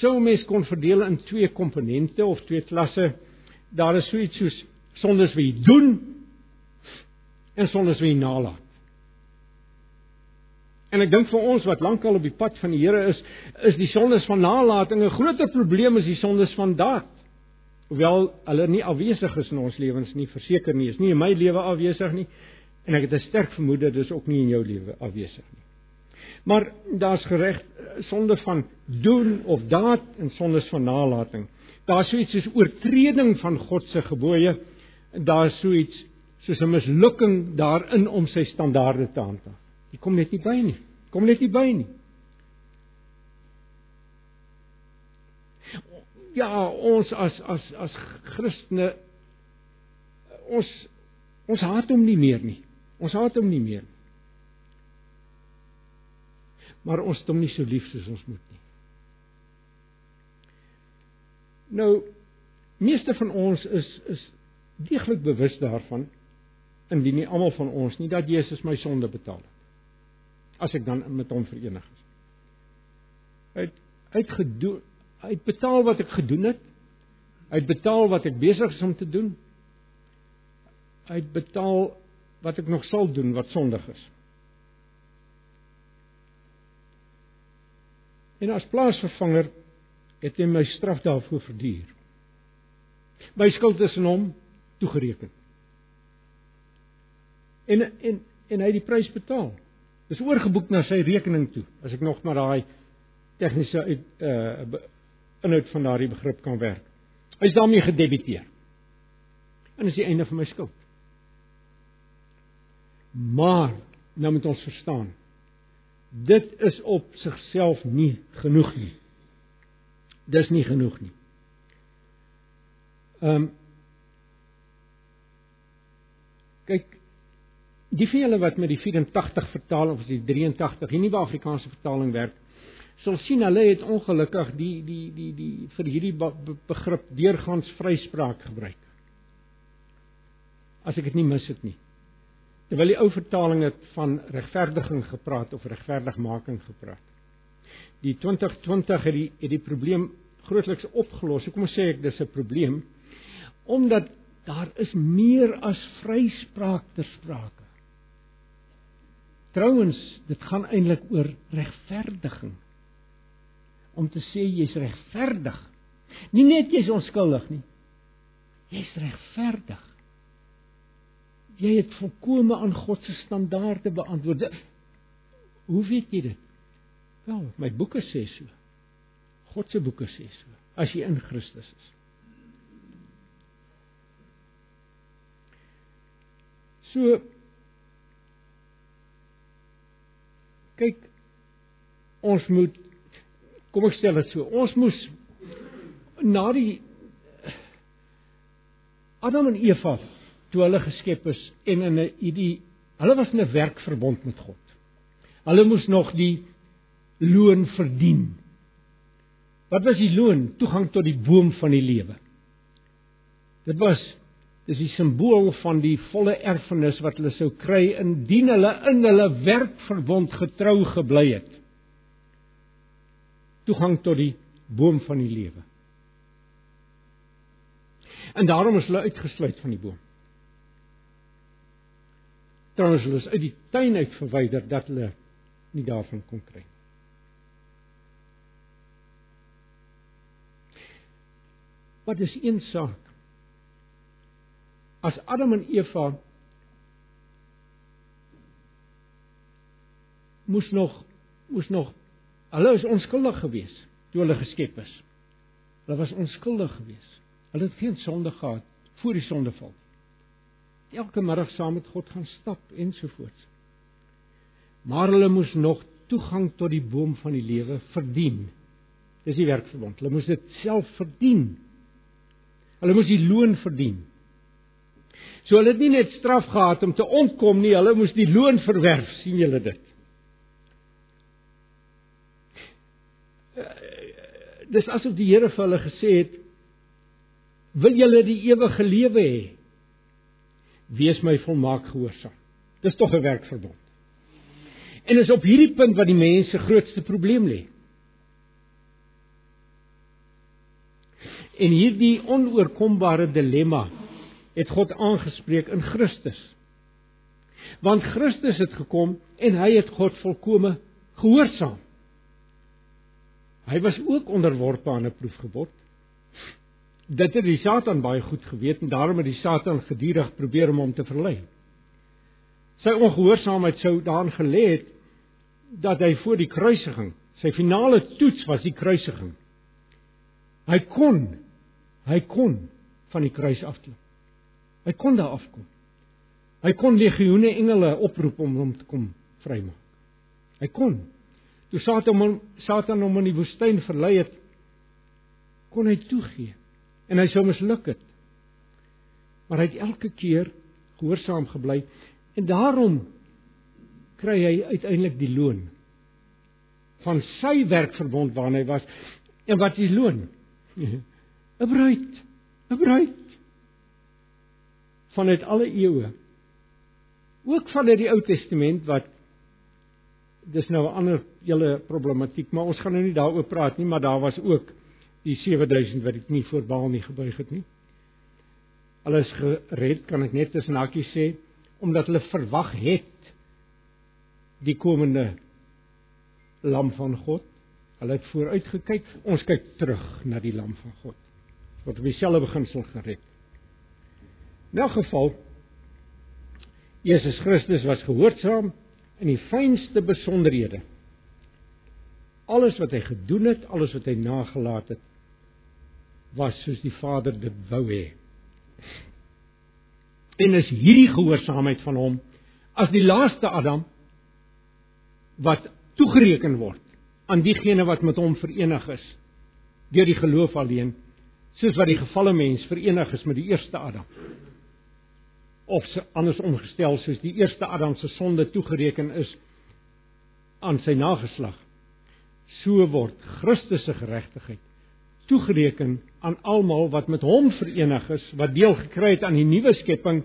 sou mens kon verdeel in twee komponente of twee klasse. Daar is so iets soos sondes wat jy doen en sondes wat jy nalat. En ek dink vir ons wat lankal op die pad van die Here is, is die sondes van nalatiging 'n groter probleem as die sondes van daad. Hoewel hulle nie afwesig is in ons lewens nie, verseker nie, is nie in my lewe afwesig nie en ek het 'n sterk vermoede dis ook nie in jou lewe afwesig nie. Maar daar's gereg sonde van doen of daad en sondes van nalatiging. Daar's so iets soos oortreding van God se gebooie. Daar's so iets soos 'n mislukking daarin om sy standaarde te handhaaf. Jy kom net nie by nie. Kom net nie by nie. ja, ons as as as Christene ons ons haat hom nie meer nie. Ons haat hom nie meer nie. Maar ons het hom nie so lief soos ons moet nie. Nou meeste van ons is is deeglik bewus daarvan indien nie almal van ons nie dat Jesus my sonde betaal het. As ek dan met hom verenig is. Het uitgedoen hy het betaal wat ek gedoen het. Hy het betaal wat ek besig is om te doen. Hy het betaal wat ek nog sal doen wat sondig is. En as plaasvervanger het hy my straf daarvoor verduur. My skuld is aan hom toegereken. En en en hy het die prys betaal. Dis oorgeboek na sy rekening toe. As ek nog maar daai tegniese uit uh inhoud van daardie begrip kan werk. Hy's daarmee gedebiteer. En dis die einde van my skuld. Maar nou moet ons verstaan. Dit is op sigself nie genoeg nie. Dis nie genoeg nie. Ehm um, kyk die van julle wat met die 84 vertaling of die 83 die nuwe Afrikaanse vertaling werk sal sien hulle het ongelukkig die die die die vir hierdie begrip deurgangs vryspraak gebruik. As ek dit nie mis het nie. Terwyl die ou vertaling het van regverdiging gepraat of regverdigmaking gepraat. Die 2020 het die het die probleem grootliks opgelos. Kom ons sê ek dis 'n probleem omdat daar is meer as vryspraak ter sprake. Trouwens, dit gaan eintlik oor regverdiging. Om te sê jy's regverdig. Nie net jy's onskuldig nie. Jy's regverdig. Jy het volkome aan God se standaarde beantwoord. Hoe weet jy dit? Wel, my boeke sê so. God se boeke sê so. As jy in Christus is. So kyk ons moet kom ek stel dit so ons moes na die Adam en Eva toe hulle geskep is en in 'n idee hulle was in 'n werkverbond met God. Hulle moes nog die loon verdien. Wat was die loon? Toegang tot die boom van die lewe. Dit was Dis die simbool van die volle erfenis wat hulle sou kry indien hulle in hulle werkverbond getrou gebly het. Toegang tot die boom van die lewe. En daarom is hulle uitgesluit van die boom. Trouwens hulle is uit die tuin uit verwyder dat hulle nie daarvan kon kry nie. Wat is een saak as Adam en Eva moes nog moes nog hulle is onskuldig geweest toe hulle geskep is. Hulle was onskuldig geweest. Hulle het geen sonde gehad voor die sondeval. Elke middag saam met God gaan stap ensovoorts. Maar hulle moes nog toegang tot die boom van die lewe verdien. Dis die werkverbond. Hulle moes dit self verdien. Hulle moes die loon verdien. So hulle het nie net straf gehad om te ontkom nie, hulle moes die loon verwerf, sien julle dit? Eh, dis asof die Here vir hulle gesê het: "Wil julle die ewige lewe hê? Wees my volmaak gehoorsaam." Dis tog 'n werkverbond. En is op hierdie punt wat die mense grootste probleem lê. En hierdie onoorkombare dilemma het God aangespreek in Christus. Want Christus het gekom en hy het God volkome gehoorsaam. Hy was ook onderworpe aan 'n proefgebod. Dit het die Satan baie goed geweet en daarom het die Satan gedurig probeer om hom te verlei. Sy ongehoorsaamheid sou daarin gelê het dat hy voor die kruisiging, sy finale toets was die kruisiging. Hy kon hy kon van die kruis afklim. Hy kon daar afkom. Hy kon legioene engele oproep om hom te kom vrymaak. Hy kon. Toe Satan hom Satan hom in die woestyn verlei het, kon hy toegee en hy sou misluk het. Maar hy het elke keer gehoorsaam gebly en daarom kry hy uiteindelik die loon van sy werkverbond waarna hy was. En wat is loon? <laughs> 'n Bruid, 'n bruid vanuit alle eeue. Ook vanuit die Ou Testament wat dis nou 'n ander hele problematiek, maar ons gaan nou nie daaroor praat nie, maar daar was ook die 7000 wat dit nie voor Baal nie gebuig het nie. Hulle is gered, kan ek net tussen hakies sê, omdat hulle verwag het die komende lam van God. Hulle het vooruit gekyk, ons kyk terug na die lam van God. Wat op dieselfde beginsel gered. In elk geval Jesus Christus was gehoorsaam in die fynste besonderhede. Alles wat hy gedoen het, alles wat hy nagelaat het, was soos die Vader dit wou hê. En is hierdie gehoorsaamheid van hom as die laaste Adam wat toegereken word aan diegene wat met hom verenig is deur die geloof alleen soos wat die gefalle mens verenig is met die eerste Adam of anders omgestel soos die eerste Adam se sonde toegereken is aan sy nageslag. So word Christus se geregtigheid toegereken aan almal wat met hom verenig is wat deel gekry het aan die nuwe skepping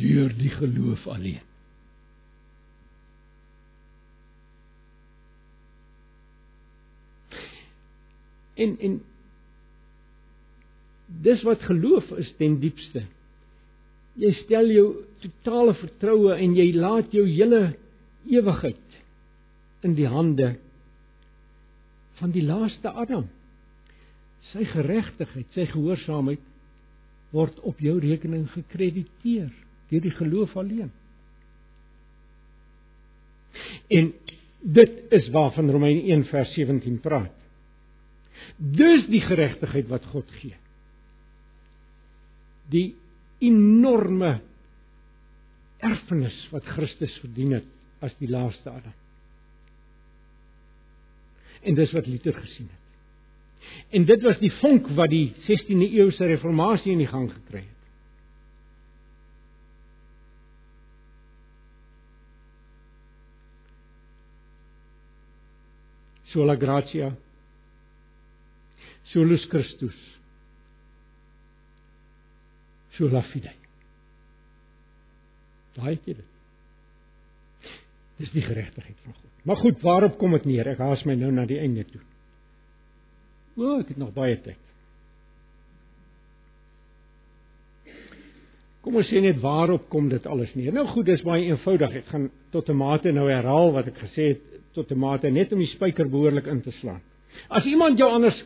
deur die geloof alleen. En en dis wat geloof is ten diepste jy stel jou totale vertroue en jy laat jou hele ewigheid in die hande van die laaste Adam. Sy geregtigheid, sy gehoorsaamheid word op jou rekening gekrediteer deur die geloof alleen. En dit is waarvan Romeine 1 vers 17 praat. Dis die geregtigheid wat God gee. Die enorme erfenis wat Christus verdien het as die laaste Adam. En dis wat Luther gesien het. En dit was die vonk wat die 16de eeuse reformatie in die gang gekry het. Sola gratia solus Christus sola fide. Daai het jy dit. Dis die geregtigheid van God. Maar goed, waarop kom dit neer? Ek haas my nou na die einde toe. O, ek het nog baie tyd. Kom ons sê net waarop kom dit alles neer? Nou goed, dis baie eenvoudig. Ek gaan tot 'n mate nou herhaal wat ek gesê het tot 'n mate net om die spyker behoorlik in te slaan. As iemand jou anders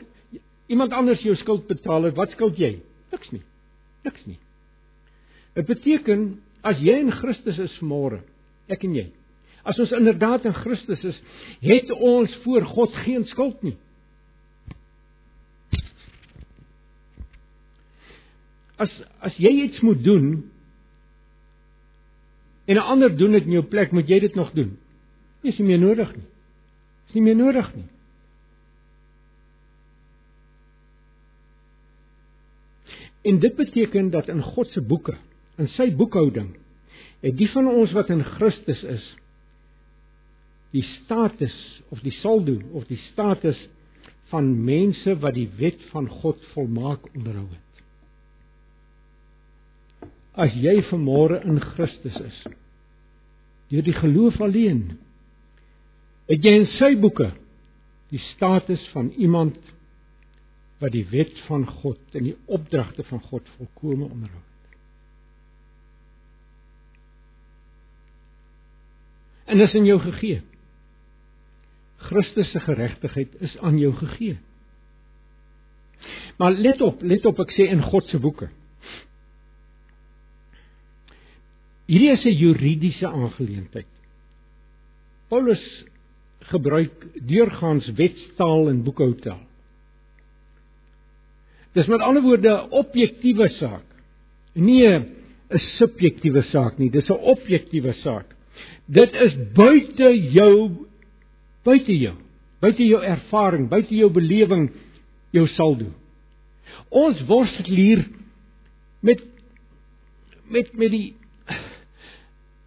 iemand anders jou skuld betaal het, wat skuld jy? Niks nie. Niks nie. Dit beteken as jy in Christus is môre, ek en jy. As ons inderdaad in Christus is, het ons voor God geen skuld nie. As as jy iets moet doen en 'n ander doen dit in jou plek, moet jy dit nog doen. Dis nie meer nodig nie. Dis nie meer nodig nie. En dit beteken dat in God se boeke, in sy boekhouding, het die van ons wat in Christus is, die status of die saldo of die status van mense wat die wet van God volmaak onderhou het. As jy vanmôre in Christus is, deur die geloof alleen, het jy in sy boeke die status van iemand wat die wet van God en die opdragte van God volkome onderhou. En is in jou gegee. Christus se geregtigheid is aan jou gegee. Maar let op, let op ek sê in God se boeke. Hierdie is 'n juridiese aangeleentheid. Paulus gebruik deurgaans wetstaal en boekhoudtaal. Dis met ander woorde 'n objektiewe saak. Nie 'n subjektiewe saak nie, dis 'n objektiewe saak. Dit is buite jou buite jou, buite jou ervaring, buite jou belewing jou saldo. Ons worstel hier met met met die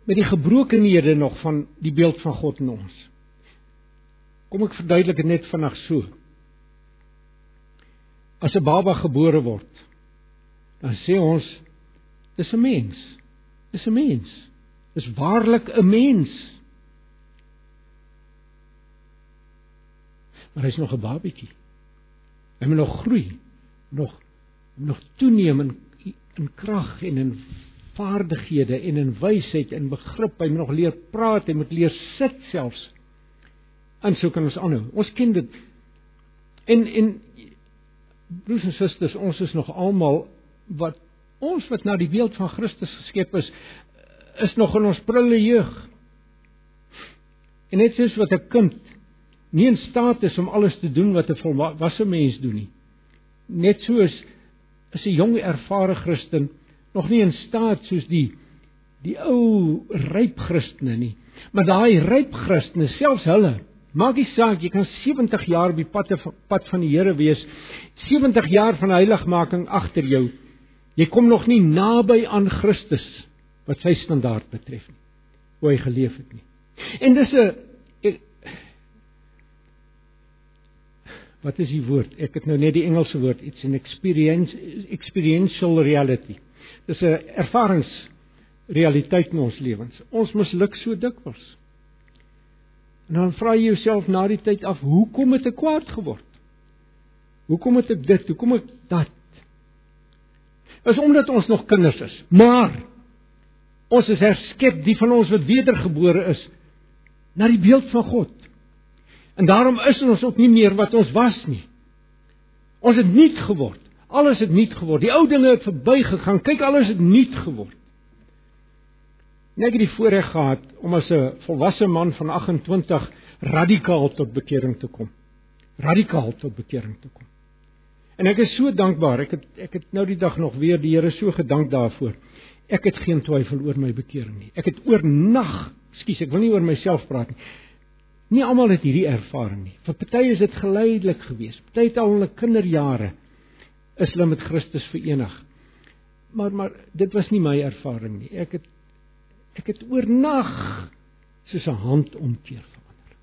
met die gebrokenhede nog van die beeld van God in ons. Kom ek verduidelik dit net vinnig so. As 'n baba gebore word, dan sê ons dis 'n mens. Dis 'n mens. Dis waarlik 'n mens. Maar hy's nog 'n babietjie. Hy moet nog groei, nog nog toeneem in in krag en in vaardighede en in wysheid en begrip. Hy moet nog leer praat, hy moet leer sit selfs. En so kan ons aanhou. Ons ken dit. En en broers en susters, ons is nog almal wat ons wat na die beeld van Christus geskep is, is nog in ons prille jeug. En net soos wat 'n kind nie in staat is om alles te doen wat 'n volwasse mens doen nie. Net soos is 'n jong ervare Christen nog nie in staat soos die die ou ryp Christene nie. Maar daai ryp Christene, selfs hulle, maak nie saak jy kan 70 jaar op die pad pad van die Here wees, 70 jaar van heiligmaking agter jou. Jy kom nog nie naby aan Christus wat sy standaard betref nie. Hoe hy geleef het nie. En dis 'n Wat is die woord? Ek het nou net die Engelse woord, it's an experience experiential reality. Dis 'n ervaringsrealiteit in ons lewens. Ons misluk so dikwels. En dan vra jy jouself na die tyd af, hoekom het ek kwaad geword? Hoekom het ek dit? Hoekom ek dat? Is omdat ons nog kinders is. Maar ons is herskep, die van ons wat wedergebore is, na die beeld van God. En daarom is ons ook nie meer wat ons was nie. Ons het nuut geword. Alles het nuut geword. Die ou dinge het verbygegaan. Kyk, alles het nuut geword. Net ek het die voorreg gehad om as 'n volwasse man van 28 radikaal tot bekering te kom. Radikaal tot bekering te kom. En ek is so dankbaar. Ek het ek het nou die dag nog weer die Here so gedank daarvoor. Ek het geen twyfel oor my bekering nie. Ek het oornag, skus, ek wil nie oor myself praat nie. Nie almal het hierdie ervaring nie. Vir party is dit geleidelik geweest. Party het al hulle kinderjare is hulle met Christus verenig. Maar maar dit was nie my ervaring nie. Ek het ek het oornag soos 'n handomkeer verander.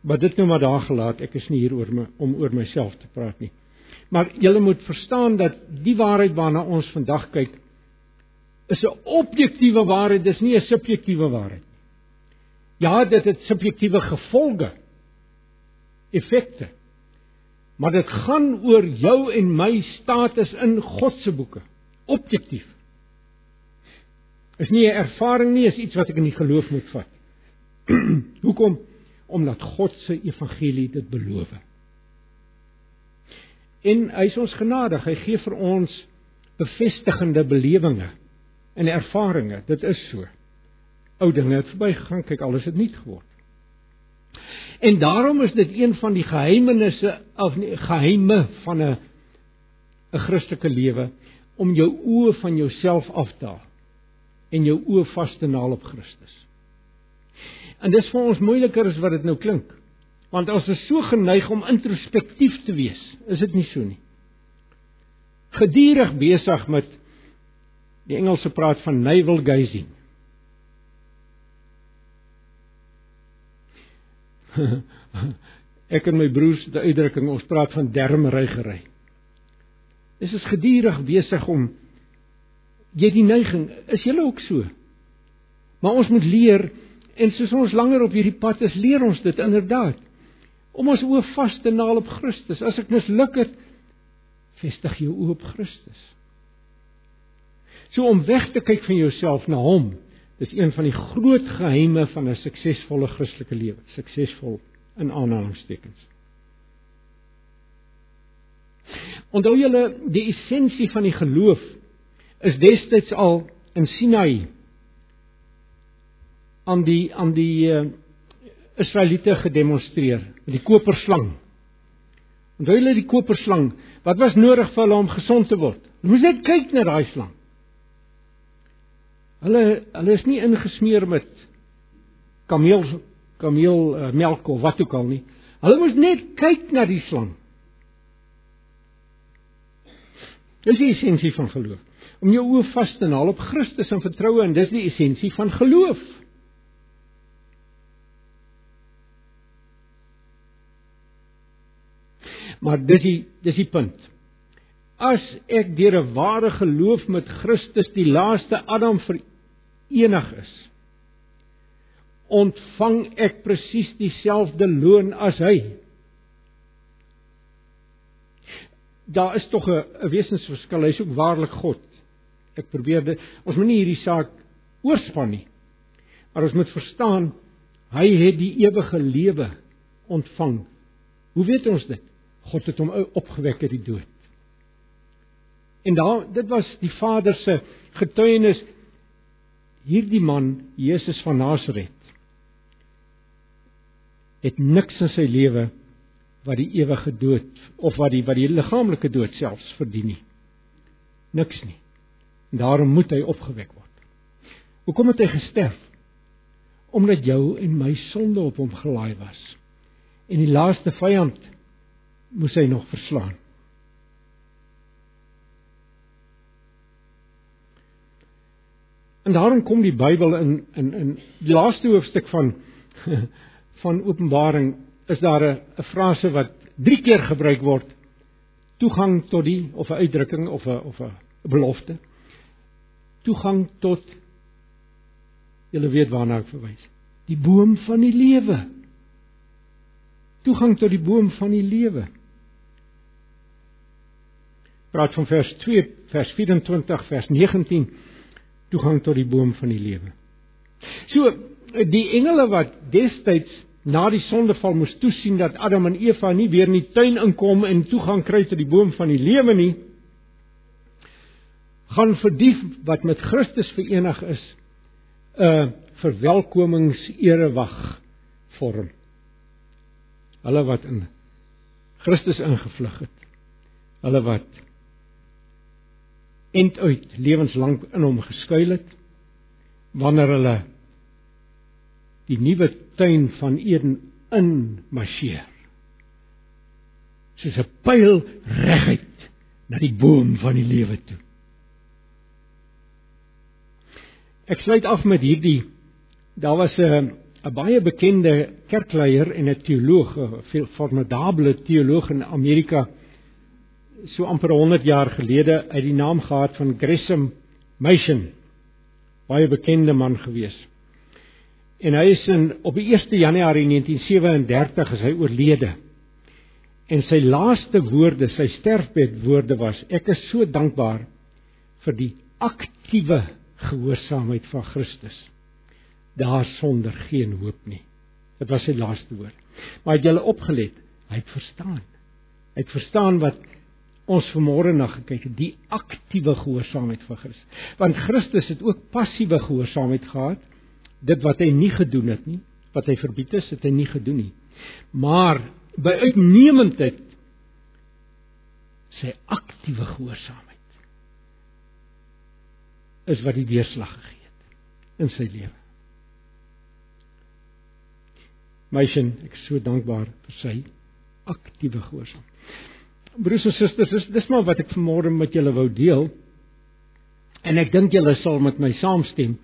Maar dit nou maar daar gelaat. Ek is nie hier oor my om oor myself te praat nie. Maar julle moet verstaan dat die waarheid waarna ons vandag kyk is 'n objektiewe waarheid, dis nie 'n subjektiewe waarheid nie. Ja, dit het subjektiewe gevolge. Effekte. Maar dit gaan oor jou en my status in God se boeke, objektief. Is nie 'n ervaring nie, is iets wat ek in die geloof moet vat. <clears throat> Hoekom? Omdat God se evangelie dit beloof. En hy is ons genadig. Hy gee vir ons bevestigende belewinge en ervarings. Dit is so. Ou dinge het verbygegaan, kyk alles het nuut geword. En daarom is dit een van die geheimenisse of nie geheime van 'n 'n Christelike lewe om jou oë van jouself af te haal en jou oë vas te naal op Christus. En dis vir ons moeiliker as wat dit nou klink. Want ons is so geneig om introspektief te wees. Is dit nie so nie? Gedurig besig met die Engelse praat van navel gazing. <laughs> ek en my broers die uitdrukking ons praat van dermrygery. Dis is gedurig besig om jy die neiging, is julle ook so? Maar ons moet leer en soos ons langer op hierdie pad is, leer ons dit inderdaad om ons oë vas te naal op Christus. As ek misluk het, vestig jou oë op Christus. So om weg te kyk van jouself na hom Dis een van die groot geheime van 'n suksesvolle Christelike lewe, suksesvol in aanhalingstekens. Onthou julle die essensie van die geloof is destyds al in Sinai aan die aan die uh, Israeliete gedemonstreer met die koperslang. Onthou julle die koperslang, wat was nodig vir hulle om gesond te word? Hulle moes net kyk na daai slang. Hulle hulle is nie ingesmeer met kameel kameel uh, melk of wat ook al nie. Hulle moes net kyk na die slang. Dis die essensie van geloof. Om jou oë vas te haal op Christus en vertroue en dis die essensie van geloof. Maar dis die dis die punt. As ek deur 'n ware geloof met Christus die laaste Adam verenig is, ontvang ek presies dieselfde loon as hy. Daar is tog 'n wesensverskil. Hy's ook waarlik God. Ek probeer dit ons moet nie hierdie saak oorspan nie. Maar ons moet verstaan hy het die ewige lewe ontvang. Hoe weet ons dit? God het hom opgewek uit die dood. En daar dit was die Vader se getuienis hierdie man Jesus van Nasaret het niks in sy lewe wat die ewige dood of wat die wat die liggaamlike dood selfs verdien nie. Niks nie. Daarom moet hy opgewek word. Hoekom het hy gesterf? Omdat jou en my sonde op hom gelaai was. En die laaste vyand moes hy nog verslaan. En daarom kom die Bybel in in in die laaste hoofstuk van <laughs> van Openbaring is daar 'n 'n frase wat 3 keer gebruik word. Toegang tot die of 'n uitdrukking of 'n of 'n belofte. Toegang tot Julle weet waarna ek verwys. Die boom van die lewe. Toegang tot die boom van die lewe. Praat van vers 2, vers 24, vers 19 toegang tot die boom van die lewe. So die engele wat destyds na die sondeval moes toesien dat Adam en Eva nie weer in die tuin inkom en toegang kry tot die boom van die lewe nie gaan vir die wat met Christus verenig is 'n verwelkomingserewag vorm. Hulle wat in Christus ingevlug het. Hulle wat end uit lewenslank in hom geskuil het wanneer hulle die nuwe tuin van Eden in marcheer soos 'n pyl reguit na die boom van die lewe toe ek sluit af met hierdie daar was 'n 'n baie bekende kerkleier en 'n teoloog 'n formidable teoloog in Amerika so amper 100 jaar gelede uit die naam gehad van Gresham Machen baie bekende man gewees. En hy is in op die 1 Januarie 1937 is hy oorlede. En sy laaste woorde, sy sterfbedwoorde was: Ek is so dankbaar vir die aktiewe gehoorsaamheid van Christus. Daar sonder geen hoop nie. Dit was sy laaste woord. Maar het jy opgelet? Hy het verstaan. Hy het verstaan wat ons vanmôre na gekyk het, die aktiewe gehoorsaamheid van Christus. Want Christus het ook passiewe gehoorsaamheid gehad. Dit wat hy nie gedoen het nie, wat hy verbied is, het hy nie gedoen nie. Maar by uitnemendheid sy aktiewe gehoorsaamheid is wat die deurslag gegee het in sy lewe. Meisien, ek is so dankbaar vir sy aktiewe gehoorsaamheid. Broers en susters, dis dis maar wat ek vanmôre met julle wou deel. En ek dink julle sal met my saamstem.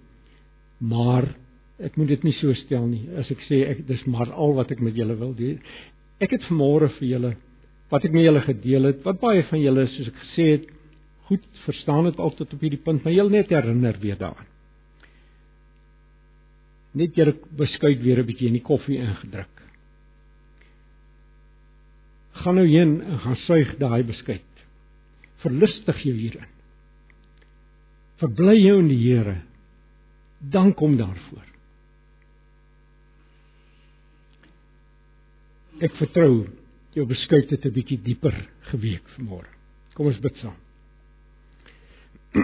Maar ek moet dit nie so stel nie. As ek sê ek dis maar al wat ek met julle wil deel. Ek het vanmôre vir julle wat ek met julle gedeel het, wat baie van julle soos ek gesê het, goed verstaan het altyd op hierdie punt, maar julle net herinner weer daaraan. Net julle beskuit weer 'n bietjie in die koffie ingedruk gaan nou heen en gaan suig daai beskuit. Verlustig jou hierin. Verbly jou in die Here. Dank hom daarvoor. Ek vertrou jou beskuit het 'n bietjie dieper geweek vanmôre. Kom ons bid saam. <clears throat>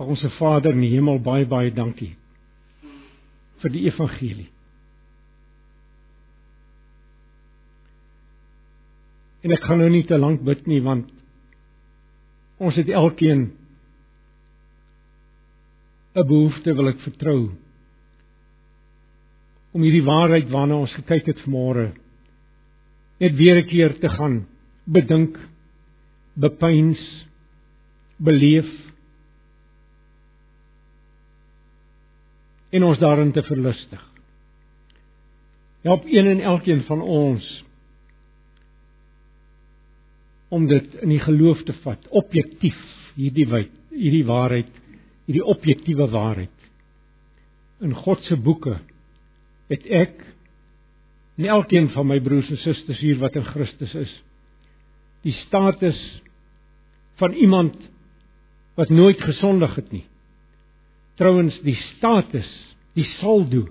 Ons Vader in die hemel baie baie dankie vir die evangelie. En ek gaan nou nie te lank bid nie want ons het elkeen 'n behoefte wil ek vertrou om hierdie waarheid waarna ons gekyk het vanmôre net weer 'n keer te gaan bedink, bepeins, beleef en ons daarin te verlustig. Help een en elkeen van ons om dit in die geloof te vat, objektief hierdie wyd, hierdie waarheid, hierdie objektiewe waarheid. In God se boeke het ek en elkeen van my broers en susters hier wat in Christus is, die status van iemand wat nooit gesondig het nie. Trouwens die status, die saldo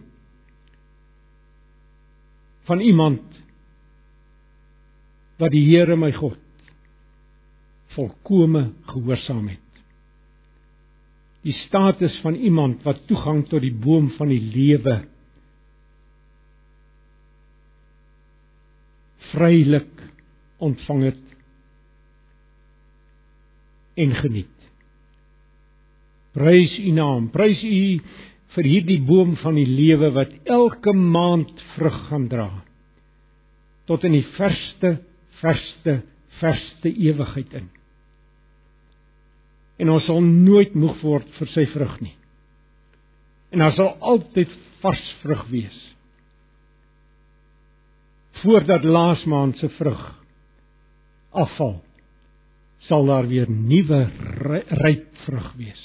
van iemand wat die Here my God volkome gehoorsaam het. Die status van iemand wat toegang tot die boom van die lewe vrylik ontvang het en geniet. Prys U naam, prys U vir hierdie boom van die lewe wat elke maand vrug gaan dra tot in die verste verste verste ewigheid in. En ons sal nooit moeg word vir sy vrug nie. En daar sal altyd vars vrug wees. Voordat laas maand se vrug afval, sal daar weer nuwe ryp vrug wees.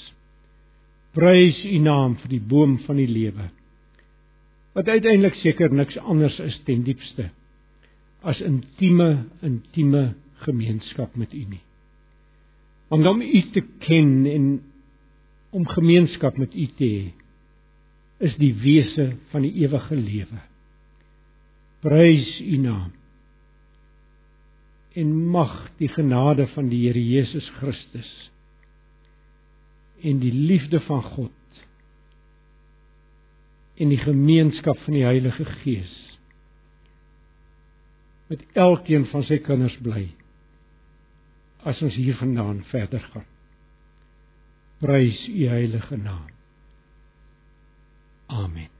Prys U naam vir die boom van die lewe. Wat uiteindelik seker niks anders is ten diepste as intieme intieme gemeenskap met U nie. Om dan U te ken en om gemeenskap met U te hê is die wese van die ewige lewe. Prys U naam. En mag die genade van die Here Jesus Christus en die liefde van God en die gemeenskap van die Heilige Gees met elkeen van sy kinders bly as ons hiervandaan verder gaan. Prys u heilige naam. Amen.